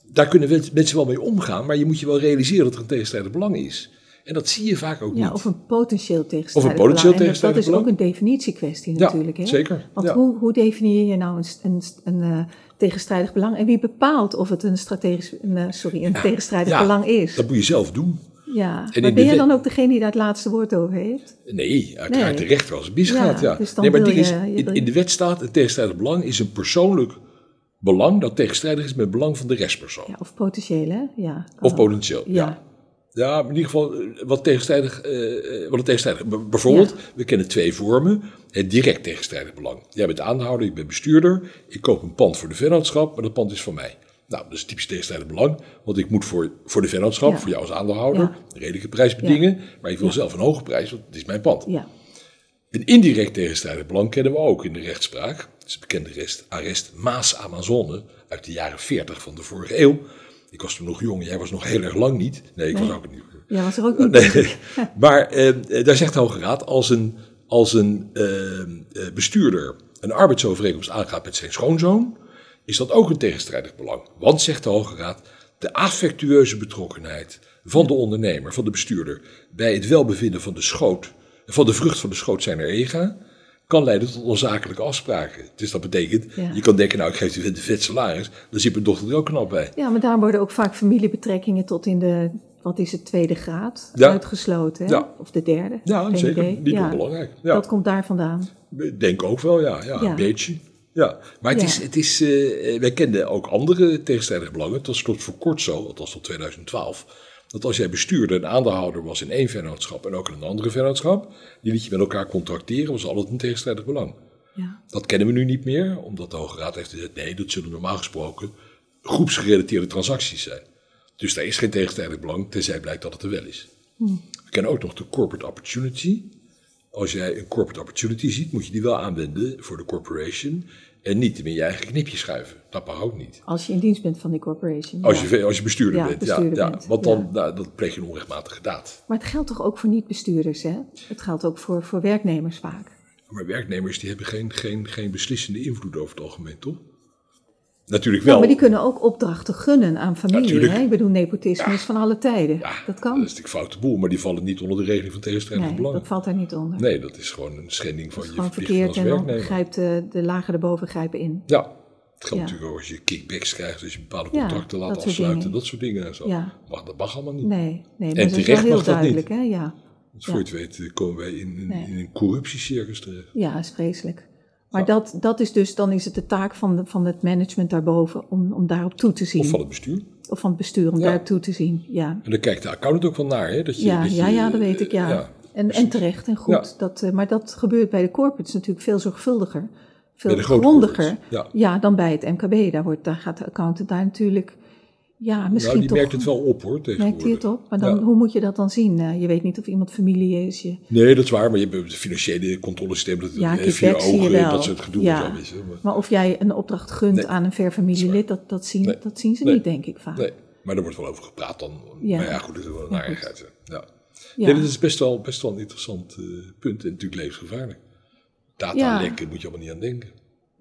Daar kunnen mensen wel mee omgaan, maar je moet je wel realiseren dat er een tegenstrijdig belang is. En dat zie je vaak ook Ja, niet. of een potentieel tegenstrijdig Of een potentieel belang. En dat- is ook een definitiekwestie Ja, natuurlijk. Hè? zeker, Want ja. hoe, hoe definieer je nou een, een, een eh, tegenstrijdig belang? En wie bepaalt of het een, strategisch, een, eh, sorry, een tegenstrijdig belang is? Dat moet je zelf doen. Ja. in Maar ben jij wet- dan ook degene die daar het laatste woord over heeft? Nee, uiteraard Nee. de rechter als het misgaat. Ja, Ja, dus nee, maar je- is, je in, de wet staat, een tegenstrijdig belang is een persoonlijk belang dat tegenstrijdig is met het belang van de rechtspersoon. Ja, of potentieel, hè? Ja, Of ook. potentieel, ja. Ja. In ieder geval eh, wat tegenstrijdig. eh, wat tegenstrijdig. Bijvoorbeeld, we kennen twee vormen. Het direct tegenstrijdig belang. Jij bent aandeelhouder, ik ben bestuurder. Ik koop een pand voor de vennootschap, maar dat pand is van mij. Nou, dat is typisch tegenstrijdig belang. Want ik moet voor, voor de vennootschap, Ja. voor jou als aandeelhouder, Ja. een redelijke prijs bedingen. Maar ik wil zelf een hoge prijs, want het is mijn pand. Ja. Een indirect tegenstrijdig belang kennen we ook in de rechtspraak. Het is het bekende rest, arrest Maas-Amazone uit de jaren 40 van de vorige eeuw. Ik was toen nog jong, jij was nog heel erg lang niet. Nee, ik was ook niet. ja, was er ook niet. Nee. ik. Maar eh, daar zegt de Hoge Raad, als een, als een eh, eh, bestuurder een arbeidsovereenkomst aangaat met zijn schoonzoon, is dat ook een tegenstrijdig belang. Want, zegt de Hoge Raad, de affectueuze betrokkenheid van de ondernemer, van de bestuurder, bij het welbevinden van de schoot, van de vrucht van de schoot zijn er ega, kan leiden tot onzakelijke afspraken. Dus dat betekent, Ja. je kan denken, nou ik geef die vet salaris, dan zit mijn dochter er ook knap bij. Ja, maar daar worden ook vaak familiebetrekkingen tot in de, wat is het, tweede graad Ja. uitgesloten. Hè? Ja. Of de derde. Ja, zeker. idee. Niet onbelangrijk. Ja. Dat komt daar vandaan. Ik Denk ook wel, ja. ja, Ja. Een beetje. Ja. Maar het Ja. is, het is eh, wij kenden ook andere tegenstrijdige belangen. Het was tot voor kort zo, althans tot 2012, dat als jij bestuurder en aandeelhouder was in één vennootschap en ook in een andere vennootschap, die liet je met elkaar contracteren, was altijd een tegenstrijdig belang. Ja. Dat kennen we nu niet meer, omdat de Hoge Raad heeft gezegd, nee, dat zullen normaal gesproken groepsgerelateerde transacties zijn. Dus daar is geen tegenstrijdig belang, tenzij blijkt dat het er wel is. We kennen ook nog de corporate opportunity. Als jij een corporate opportunity ziet, moet je die wel aanwenden voor de corporation en niet in je eigen knipje schuiven. Dat mag ook niet. Als je in dienst bent van die corporation. Als ja. je, als je bestuurder Ja, bent. bestuurder ja, bent, ja, want dan nou, dat pleeg je een onrechtmatige daad. Maar het geldt toch ook voor niet-bestuurders, hè? Het geldt ook voor, voor werknemers vaak. Maar werknemers die hebben geen, geen, geen beslissende invloed over het algemeen, toch? Natuurlijk wel. Ja, maar die kunnen ook opdrachten gunnen aan familie. Hè? Ik bedoel, nepotisme is van alle tijden. Dat kan. Dat is natuurlijk foute boel, maar die vallen niet onder de regeling van tegenstrijdige nee, belangen. dat valt daar niet onder. Nee, dat is gewoon een schending van je Gewoon verkeerd als en dan grijpt de, de lagen erboven grijpen in. Ja, het geldt natuurlijk ook als je kickbacks krijgt, als je bepaalde contracten laat dat afsluiten, dat soort dingen en zo. Ja. Mag, dat mag allemaal niet. Nee, nee En maar dat is wel heel duidelijk, hè? Ja. Dus voor je het weet eh, komen wij in, in, Nee. in een corruptiecircus terecht. ja, is vreselijk. Maar dat, dat is dus, dan is het de taak van, de, van het management daarboven om, om daarop toe te zien. Of van het bestuur. Of van het bestuur om Ja. daarop toe te zien, ja. En dan kijkt de accountant ook wel naar, hè? Dat je, Ja, dat je, ja, ja, dat weet ik, ja. ja, en, en terecht en goed. Dat, eh, maar dat gebeurt bij de corporates natuurlijk veel zorgvuldiger. Veel grondiger ja. dan bij het MKB. Daar, wordt, daar gaat de accountant daar natuurlijk... Ja, misschien Nou, die merkt het wel op hoor, Merkt hij het op? Maar dan, Ja. hoe moet je dat dan zien? Eh, je weet niet of iemand familie is. Je, Nee, dat is waar, maar je hebt het financiële controlesysteem, dat Ja, eh, via je ogen, wel. dat soort gedoe. Ja. Zo, je, maar, maar of jij een opdracht gunt Nee. aan een ver familielid, dat, dat, zien, Nee. dat zien ze Nee. niet, denk ik vaak. nee, maar daar wordt wel over gepraat dan. Ja. Maar ja, goed, dat is wel een hè. Ja. Ja. Nee, dat is best wel, best wel een interessant eh, punt en natuurlijk levensgevaarlijk. Data Ja. lekken moet je allemaal niet aan denken.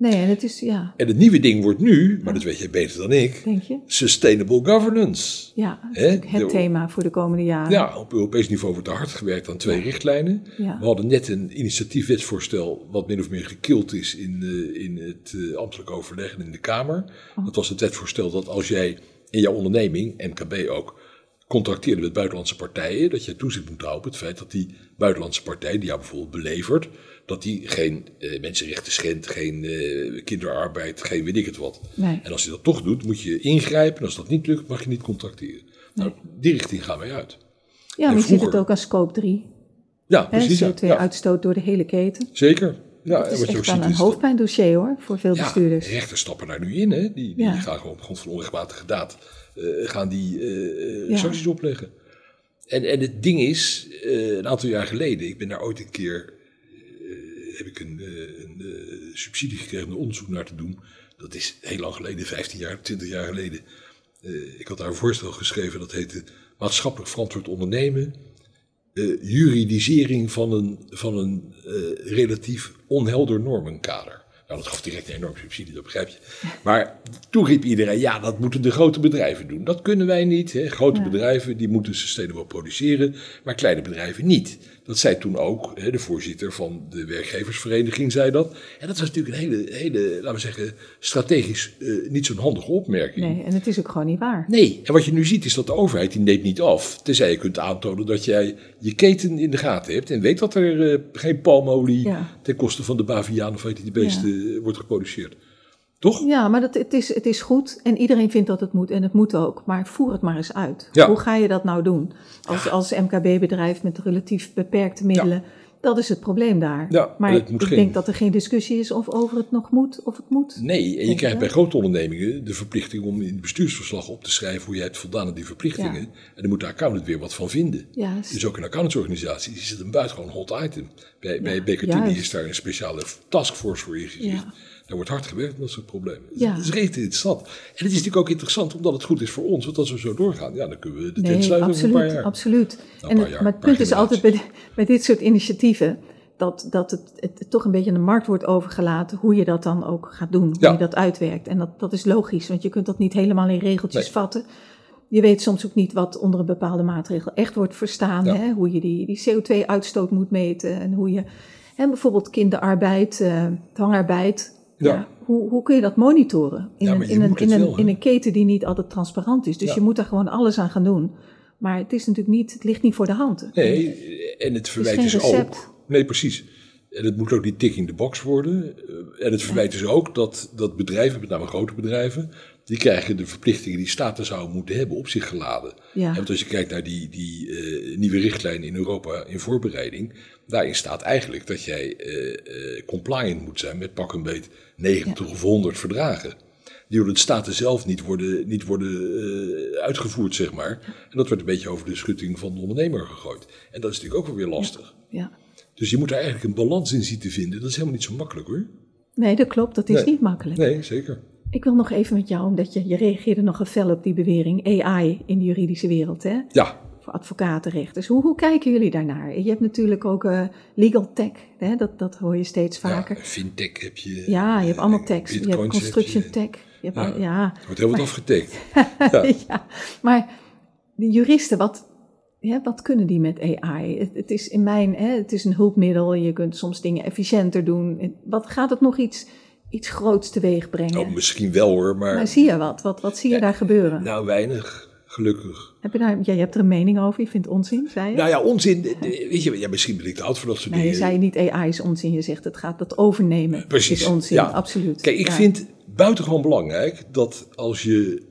Nee, en het is, ja, En het nieuwe ding wordt nu, maar dat weet jij beter dan ik, denk je? sustainable governance. Ja, dat is Hè? natuurlijk het De- thema voor de komende jaren. Ja, op Europees niveau wordt er hard gewerkt aan twee richtlijnen. Ja. We hadden net een initiatiefwetsvoorstel wat min of meer gekild is in, eh, in het eh, ambtelijk overleg en in de Kamer. Oh. Dat was het wetsvoorstel dat als jij in jouw onderneming, MKB ook, contracteerde met buitenlandse partijen, dat je toezicht moet houden op het feit dat die buitenlandse partij, die jou bijvoorbeeld belevert, dat die geen eh, mensenrechten schendt, geen eh, kinderarbeid, geen weet ik het wat. Nee. En als je dat toch doet, moet je ingrijpen. En als dat niet lukt, mag je niet contracteren. Nou, die richting gaan wij uit. Ja, En maar het ook aan scope 3. Ja, precies. Ja. Ja, CO2-uitstoot door de hele keten. zeker. Ja, Dat is wat je ook echt wel ziet een hoofdpijndossier hoor, voor veel ja, bestuurders. rechters stappen daar nu in. Hè. Die, die Ja. gaan gewoon op grond van onrechtmatige daad eh, gaan die sancties opleggen. En, en het ding is, een aantal jaar geleden, ik ben daar ooit een keer, heb ik een, eh, een eh, subsidie gekregen om er onderzoek naar te doen. Dat is heel lang geleden, 15 jaar, 20 jaar geleden. Eh, ik had daar een voorstel geschreven, dat heette maatschappelijk verantwoord ondernemen. juridisering van een, van een relatief onhelder normenkader. Nou, dat gaf direct een enorme subsidie, dat begrijp je. Maar toen riep iedereen, ja, dat moeten de grote bedrijven doen. Dat kunnen wij niet. Hè. Grote bedrijven die moeten sustainable produceren, maar kleine bedrijven niet. Dat zei toen ook hè, de voorzitter van de werkgeversvereniging, zei dat. En dat was natuurlijk een hele, hele laten we zeggen, strategisch eh, niet zo'n handige opmerking. Nee, en het is ook gewoon niet waar. Nee, en wat je nu ziet is dat de overheid die neemt niet af. Tenzij je kunt aantonen dat jij je keten in de gaten hebt. En weet dat er eh, geen palmolie Ja. ten koste van de baviaan of weet je die beesten eh, wordt geproduceerd. Toch? Ja, maar dat, het, is, het is goed en iedereen vindt dat het moet en het moet ook. Maar voer het maar eens uit. Ja. Hoe ga je dat nou doen? Als, als MKB-bedrijf met relatief beperkte middelen, dat is het probleem daar. Ja, maar ik geen- denk dat er geen discussie is of over het nog moet of het moet. Nee, en je krijgt je bij grote ondernemingen de verplichting om in het bestuursverslag op te schrijven hoe jij hebt voldaan aan die verplichtingen. Ja. En dan moet de accountant weer wat van vinden. Juist. Dus ook in accountantsorganisaties is het een buitengewoon hot item. Bij, bij is daar een speciale taskforce voor ingericht. Daar wordt hard gewerkt aan dat soort problemen. Ja. Dat is reet interessant. En het is natuurlijk ook interessant omdat het goed is voor ons. Want als we zo doorgaan, ja, dan kunnen we de tent Nee, sluiten over een absoluut, paar jaar. absoluut. een en het, jaar, maar het punt is altijd bij, bij dit soort initiatieven dat, dat het, het toch een beetje aan de markt wordt overgelaten hoe je dat dan ook gaat doen, hoe Ja. je dat uitwerkt. En dat, dat is logisch, want je kunt dat niet helemaal in regeltjes Nee. vatten. Je weet soms ook niet wat onder een bepaalde maatregel echt wordt verstaan. Ja. Hè? Hoe je die, die CO2-uitstoot moet meten en hoe je hè, bijvoorbeeld kinderarbeid, eh, dwangarbeid. Ja. Ja. hoe, hoe kun je dat monitoren? In, Ja, een, in, een, in, een, wel, hè? in een keten die niet altijd transparant is. Dus Ja. je moet daar gewoon alles aan gaan doen. Maar het is natuurlijk niet, het ligt niet voor de hand. Nee, en het verwijt is, recept. ook. Nee, precies. En het moet ook niet tick in the box worden. Eh, En het verwijt is ook dat, dat bedrijven, met name grote bedrijven, die krijgen de verplichtingen die staten zouden moeten hebben op zich geladen. Ja. En want als je kijkt naar die, die eh, nieuwe richtlijn in Europa in voorbereiding, daarin staat eigenlijk dat jij eh, eh, compliant moet zijn met pak een beet 90 of 100 verdragen. Die door de staten zelf niet worden, niet worden eh, uitgevoerd, zeg maar. En dat wordt een beetje over de schutting van de ondernemer gegooid. En dat is natuurlijk ook wel weer lastig. Ja. Dus je moet daar eigenlijk een balans in zien te vinden. Dat is helemaal niet zo makkelijk hoor. Nee, dat klopt. Dat is Nee. niet makkelijk. Nee, zeker. Ik wil nog even met jou, omdat je, je reageerde nogal fel op die bewering AI in de juridische wereld, hè? Ja, Voor advocaten, rechters. Hoe, hoe kijken jullie daarnaar? Je hebt natuurlijk ook eh, legal tech, hè? Dat, dat hoor je steeds vaker. ja fintech heb je. Ja, je hebt allemaal eh, techs. Je hebt heb construction je. tech. Je hebt Ja. al- ja. Er wordt heel wat afgetekend. ja, maar de juristen, wat, wat kunnen die met AI? Het, het is in mijn, hè, het is een hulpmiddel. Je kunt soms dingen efficiënter doen. Wat gaat het nog iets, iets groots teweeg brengen? Oh, misschien wel hoor, maar maar zie je wat? Wat, wat zie je daar gebeuren? nou weinig, gelukkig. Heb je daar, ja, je hebt er een mening over. Je vindt onzin, zei je? Nou ja, onzin. Weet je, ja, misschien ben ik te oud voor dat soort nee, je dingen. zei niet AI is onzin. Je zegt het gaat dat overnemen. Precies, Is onzin, ja. absoluut. Kijk, ik Ja. vind buitengewoon belangrijk dat als je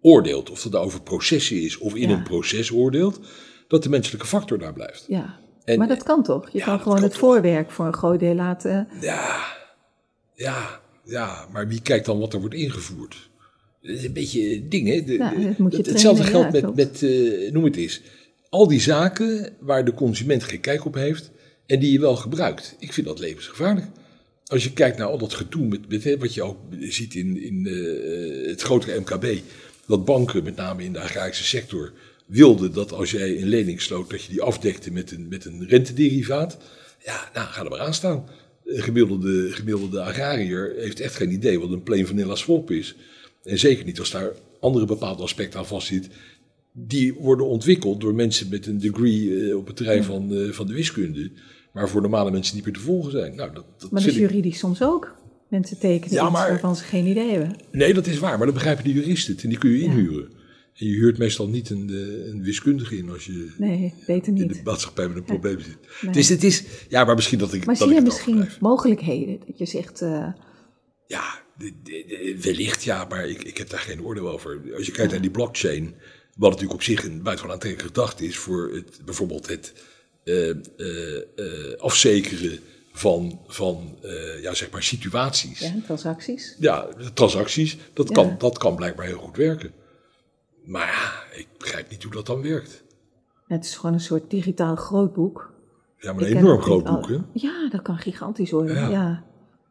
oordeelt, of het nou over processen is of in Ja. een proces oordeelt, dat de menselijke factor daar blijft. Ja. En- maar dat kan toch? Je kan dat gewoon het toch. voorwerk voor een groot deel laten. Ja, ja, ja, maar wie kijkt dan wat er wordt ingevoerd? Dat is een beetje ding, hè? De- Ja, de- dat moet je het- hetzelfde geldt ja, met, met eh, noem het eens, al die zaken waar de consument geen kijk op heeft en die je wel gebruikt. Ik vind dat levensgevaarlijk. Als je kijkt naar al dat gedoe met, wat je ook ziet in, in eh, het grotere MKB, dat banken, met name in de agrarische sector, wilden dat als jij een lening sloot, dat je die afdekte met een, met een rentederivaat. Ja, nou, ga er maar aan staan. Een gemiddelde, gemiddelde agrariër heeft echt geen idee wat een plain vanilla swap is. En zeker niet als daar andere bepaalde aspecten aan vastzit. Die worden ontwikkeld door mensen met een degree eh, op het terrein van, eh, van de wiskunde. Maar voor normale mensen niet meer te volgen zijn. Nou, dat, dat Maar dat is vind ik- juridisch soms ook. Mensen tekenen Ja, iets waarvan ze geen idee hebben. Nee, dat is waar, maar dan begrijpen de juristen het en die kun je Ja. inhuren. En je huurt meestal niet een, eh, een wiskundige in als je Nee, beter in de niet. maatschappij met een probleem zit. Nee. Dus het is, ja, maar misschien dat ik. Maar dat zie je misschien mogelijkheden? Dat je zegt, Ja, wellicht ja, maar ik, ik heb daar geen oordeel over. Als je kijkt naar die blockchain, wat natuurlijk op zich een buitengewoon aantrekkelijke gedachte is voor het, bijvoorbeeld het eh, afzekeren van, van ja, zeg maar situaties. ja, transacties. Ja, transacties, dat, Ja. kan, dat kan blijkbaar heel goed werken. Maar ja, ik begrijp niet hoe dat dan werkt. Het is gewoon een soort digitaal grootboek. Ja, maar een enorm groot boek, al- hè? Ja, dat kan gigantisch worden. Ja. Ja.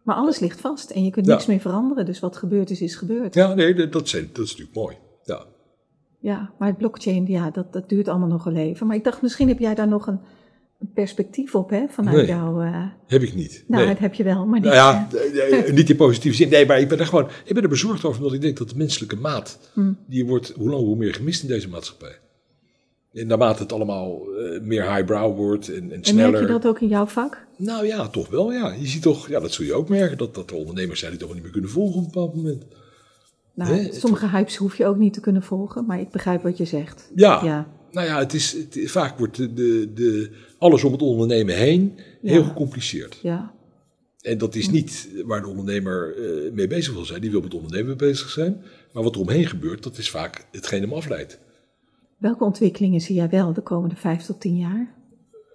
Maar alles ligt vast en je kunt Ja. niks meer veranderen. Dus wat gebeurd is, is gebeurd. Ja, nee, dat, zijn, dat is natuurlijk mooi. Ja. Ja, maar het blockchain, ja, dat, dat duurt allemaal nog een leven. Maar ik dacht, misschien heb jij daar nog een, een perspectief op, hè? Vanuit Nee. jouw... eh, Heb ik niet. nou, nee. dat heb je wel, maar niet... Nou ja, eh, eh, niet in positieve zin. Nee, maar ik ben er gewoon ik ben er bezorgd over, omdat ik denk dat de menselijke maat, Hm. die wordt hoe langer hoe meer gemist in deze maatschappij. En naarmate het allemaal eh, meer highbrow wordt en, en en sneller. merk je dat ook in jouw vak? Nou ja, toch wel, ja. Je ziet toch, ja, dat zul je ook merken, dat, dat er ondernemers zijn die toch niet meer kunnen volgen op een bepaald moment. Nou, het- sommige hypes hoef je ook niet te kunnen volgen, maar ik begrijp wat je zegt. Ja, Ja, nou ja, het is, het, vaak wordt de, de, de, alles om het ondernemen heen heel gecompliceerd. ja, En dat is niet waar de ondernemer eh, mee bezig wil zijn. Die wil met ondernemen bezig zijn. Maar wat er omheen gebeurt, dat is vaak hetgeen hem afleidt. Welke ontwikkelingen zie jij wel de komende vijf tot tien jaar?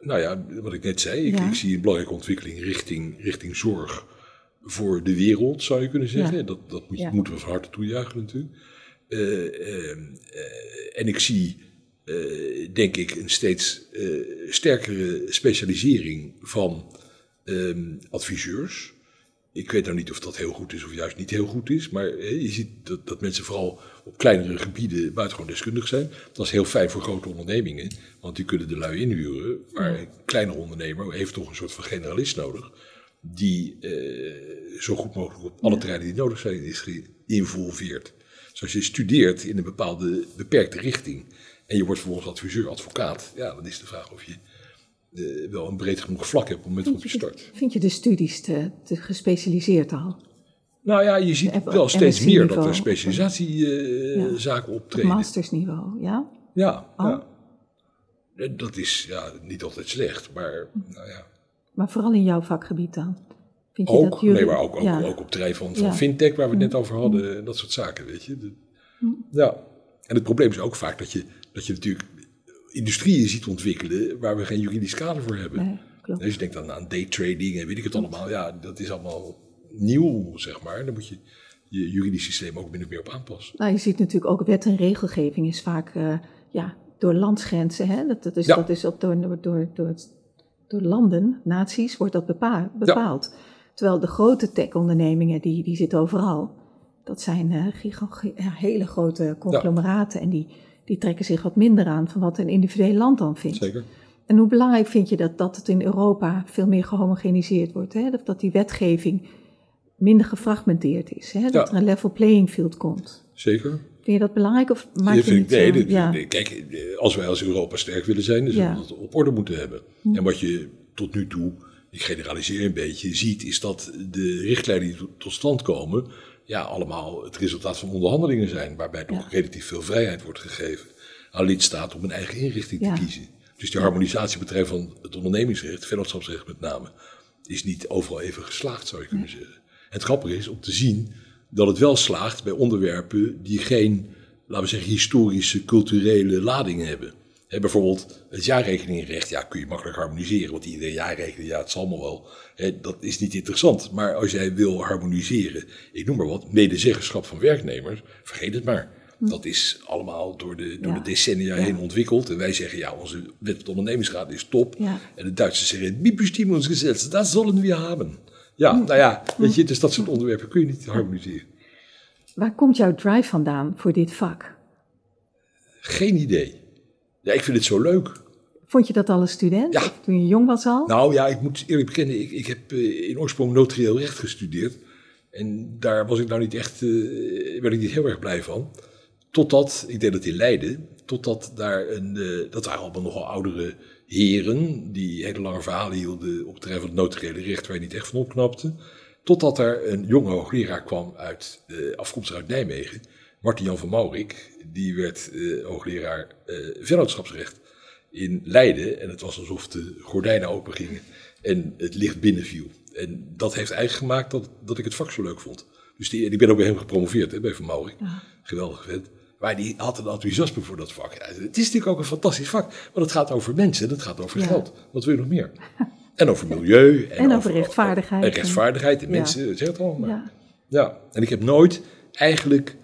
Nou ja, wat ik net zei, ik, Ja. ik zie een belangrijke ontwikkeling richting, richting zorg voor de wereld, zou je kunnen zeggen. Ja. Dat, dat moet, Ja. moeten we van harte toejuichen natuurlijk. Eh, eh, eh, en ik zie, eh, denk ik, een steeds sterkere specialisering van ehm, adviseurs. Ik weet nou niet of dat heel goed is of juist niet heel goed is. Maar je ziet dat, dat mensen vooral op kleinere gebieden buitengewoon deskundig zijn. Dat is heel fijn voor grote ondernemingen. Want die kunnen de lui inhuren. Maar een kleinere ondernemer heeft toch een soort van generalist nodig. Die eh, zo goed mogelijk op alle terreinen die nodig zijn is geïnvolveerd. Dus als je studeert in een bepaalde beperkte richting. En je wordt vervolgens adviseur, advocaat. Ja, dan is de vraag of je eh, wel een breed genoeg vlak hebt op het moment waarop je start. Vind je de studies te, te gespecialiseerd al? Nou ja, je ziet Op- wel op steeds MSc meer dat er specialisatiezaken Op optreden. mastersniveau, ja? Ja, Oh. ja. En Dat is ja, niet altijd slecht, maar nou ja. Maar vooral in jouw vakgebied dan? Vind je ook, dat jullie... nee, maar ook, ook, ja. ook op het terrein van, fintech, waar we het net over hadden, en dat soort zaken, weet je. De- ja. En het probleem is ook vaak dat je, dat je natuurlijk industrieën ziet ontwikkelen waar we geen juridisch kader voor hebben. Nee, klopt. Dus je denkt dan aan daytrading en weet ik het allemaal. Ja, dat is allemaal nieuw, zeg maar. Daar moet je je juridisch systeem ook min of meer op aanpassen. Nou, je ziet natuurlijk ook wet en regelgeving is vaak eh, ja, door landsgrenzen. Hè? Dat, dat is, Ja. dat is op, door, door, door, door, door landen, naties, wordt dat bepa- bepaald. Terwijl de grote tech-ondernemingen, die, die zitten overal. Dat zijn ja, hele grote conglomeraten. En die, die trekken zich wat minder aan van wat een individueel land dan vindt. Zeker. En hoe belangrijk vind je dat, dat het in Europa veel meer gehomogeniseerd wordt? Hè? Dat, dat die wetgeving minder gefragmenteerd is. Hè? Dat Ja. er een level playing field komt. Zeker. Vind je dat belangrijk of maak Dat vind niet ik, nee, ja. kijk, eh, als wij als Europa sterk willen zijn, dan zullen Ja. we dat op orde moeten hebben. En wat je tot nu toe, ik generaliseer een beetje, ziet, is dat de richtlijnen die to- tot stand komen, ja, allemaal het resultaat van onderhandelingen zijn, waarbij toch Ja. relatief veel vrijheid wordt gegeven aan lidstaten om een eigen inrichting Ja. te kiezen. Dus die harmonisatie betreft van het ondernemingsrecht, vennootschapsrecht met name, is niet overal even geslaagd, zou je kunnen zeggen. En het grappige is om te zien dat het wel slaagt bij onderwerpen die geen, laten we zeggen, historische, culturele lading hebben. Bijvoorbeeld het jaarrekeningenrecht, ja, kun je makkelijk harmoniseren, want iedereen jaarrekening, ja, het zal allemaal wel. Dat is niet interessant. Maar als jij wil harmoniseren, ik noem maar wat, medezeggenschap van werknemers, vergeet het maar. Dat is allemaal door de, door Ja. de decennia Ja. heen ontwikkeld. En wij zeggen, ja, onze wet op de ondernemingsraad is top. Ja. En de Duitsers zeggen, die bestimmungsgesetz, dat zullen we hebben. Ja, nou ja, weet je, dus dat soort onderwerpen kun je niet harmoniseren. Waar komt jouw drive vandaan voor dit vak? Geen idee. Ja, ik vind het zo leuk. Vond je dat al een student? Ja. Of toen je jong was al? Nou ja, ik moet eerlijk bekennen, ik, ik heb eh, in oorsprong notarieel recht gestudeerd. En daar was ik nou niet echt, eh werd ik niet heel erg blij van. Totdat, ik deed het in Leiden, totdat daar een, eh, dat waren allemaal nogal oudere heren, die hele lange verhalen hielden op het terrein van het notariële recht, waar je niet echt van opknapte. Totdat er een jonge hoogleraar kwam uit, afkomstig uit Nijmegen, Martin Jan van Maurik. Die werd eh, hoogleraar eh vennootschapsrecht in Leiden. En het was alsof de gordijnen open gingen en het licht binnenviel. En dat heeft eigenlijk gemaakt dat, dat ik het vak zo leuk vond. Dus die, die ben ook bij hem gepromoveerd, hè, bij Van Maurik. Geweldig vent. Maar die had een enthousiasme voor dat vak. Ja, het is natuurlijk ook een fantastisch vak. Want het gaat over mensen, het gaat over Ja. geld. Wat wil je nog meer? En over milieu. En, En over rechtvaardigheid. En rechtvaardigheid en Ja. mensen, zeg het allemaal maar. Ja. Ja, en ik heb nooit eigenlijk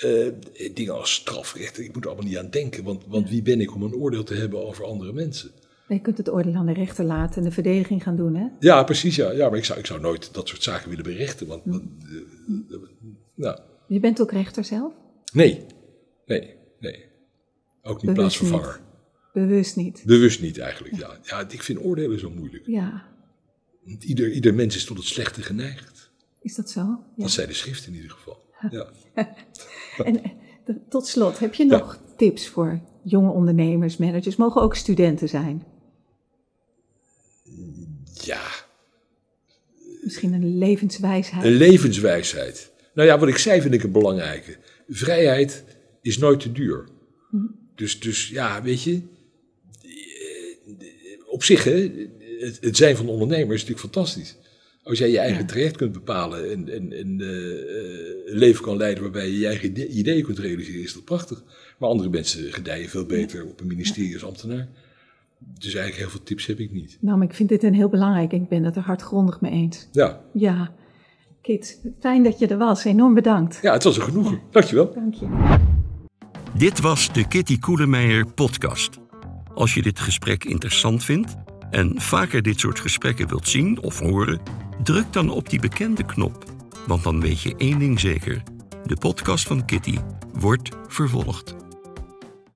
eh, dingen als strafrecht, ik moet er allemaal niet aan denken, want, want wie ben ik om een oordeel te hebben over andere mensen? Je kunt het oordeel aan de rechter laten en de verdediging gaan doen, hè? Ja, precies, ja. ja maar ik zou, ik zou nooit dat soort zaken willen berechten, want, want, eh, eh, nou, Je bent ook rechter zelf? nee, nee, nee. Ook niet Bewust plaatsvervanger. Bewust niet. Bewust niet eigenlijk, ja. Ja, ik vind oordelen zo moeilijk. Ja, Ieder, ieder mens is tot het slechte geneigd. is dat zo? Ja. Dat zei de schrift in ieder geval. Ja. En eh, tot slot, heb je nog tips voor jonge ondernemers, managers? Mogen ook studenten zijn? ja, Misschien een levenswijsheid? Een levenswijsheid. Nou ja, wat ik zei vind ik een belangrijke. Vrijheid is nooit te duur. Dus, dus ja, weet je, eh, op zich, hè, het, zijn van ondernemer is natuurlijk fantastisch. Als jij je eigen Ja. traject kunt bepalen en, en, en eh, eh, een leven kan leiden waarbij je je eigen ide- ideeën kunt realiseren, is dat prachtig. Maar andere mensen gedijen veel beter op een ministerie als ambtenaar. Dus eigenlijk heel veel tips heb ik niet. Nou, maar ik vind dit een heel belangrijk. Ik ben het er hardgrondig mee eens. Ja, Ja, Kit, fijn dat je er was. Enorm bedankt. ja het was een genoegen. Dankjewel. Dank je. Dit was de Kitty Koelemeijer podcast. Als je dit gesprek interessant vindt en vaker dit soort gesprekken wilt zien of horen, druk dan op die bekende knop. Want dan weet je één ding zeker: de podcast van Kitty wordt vervolgd.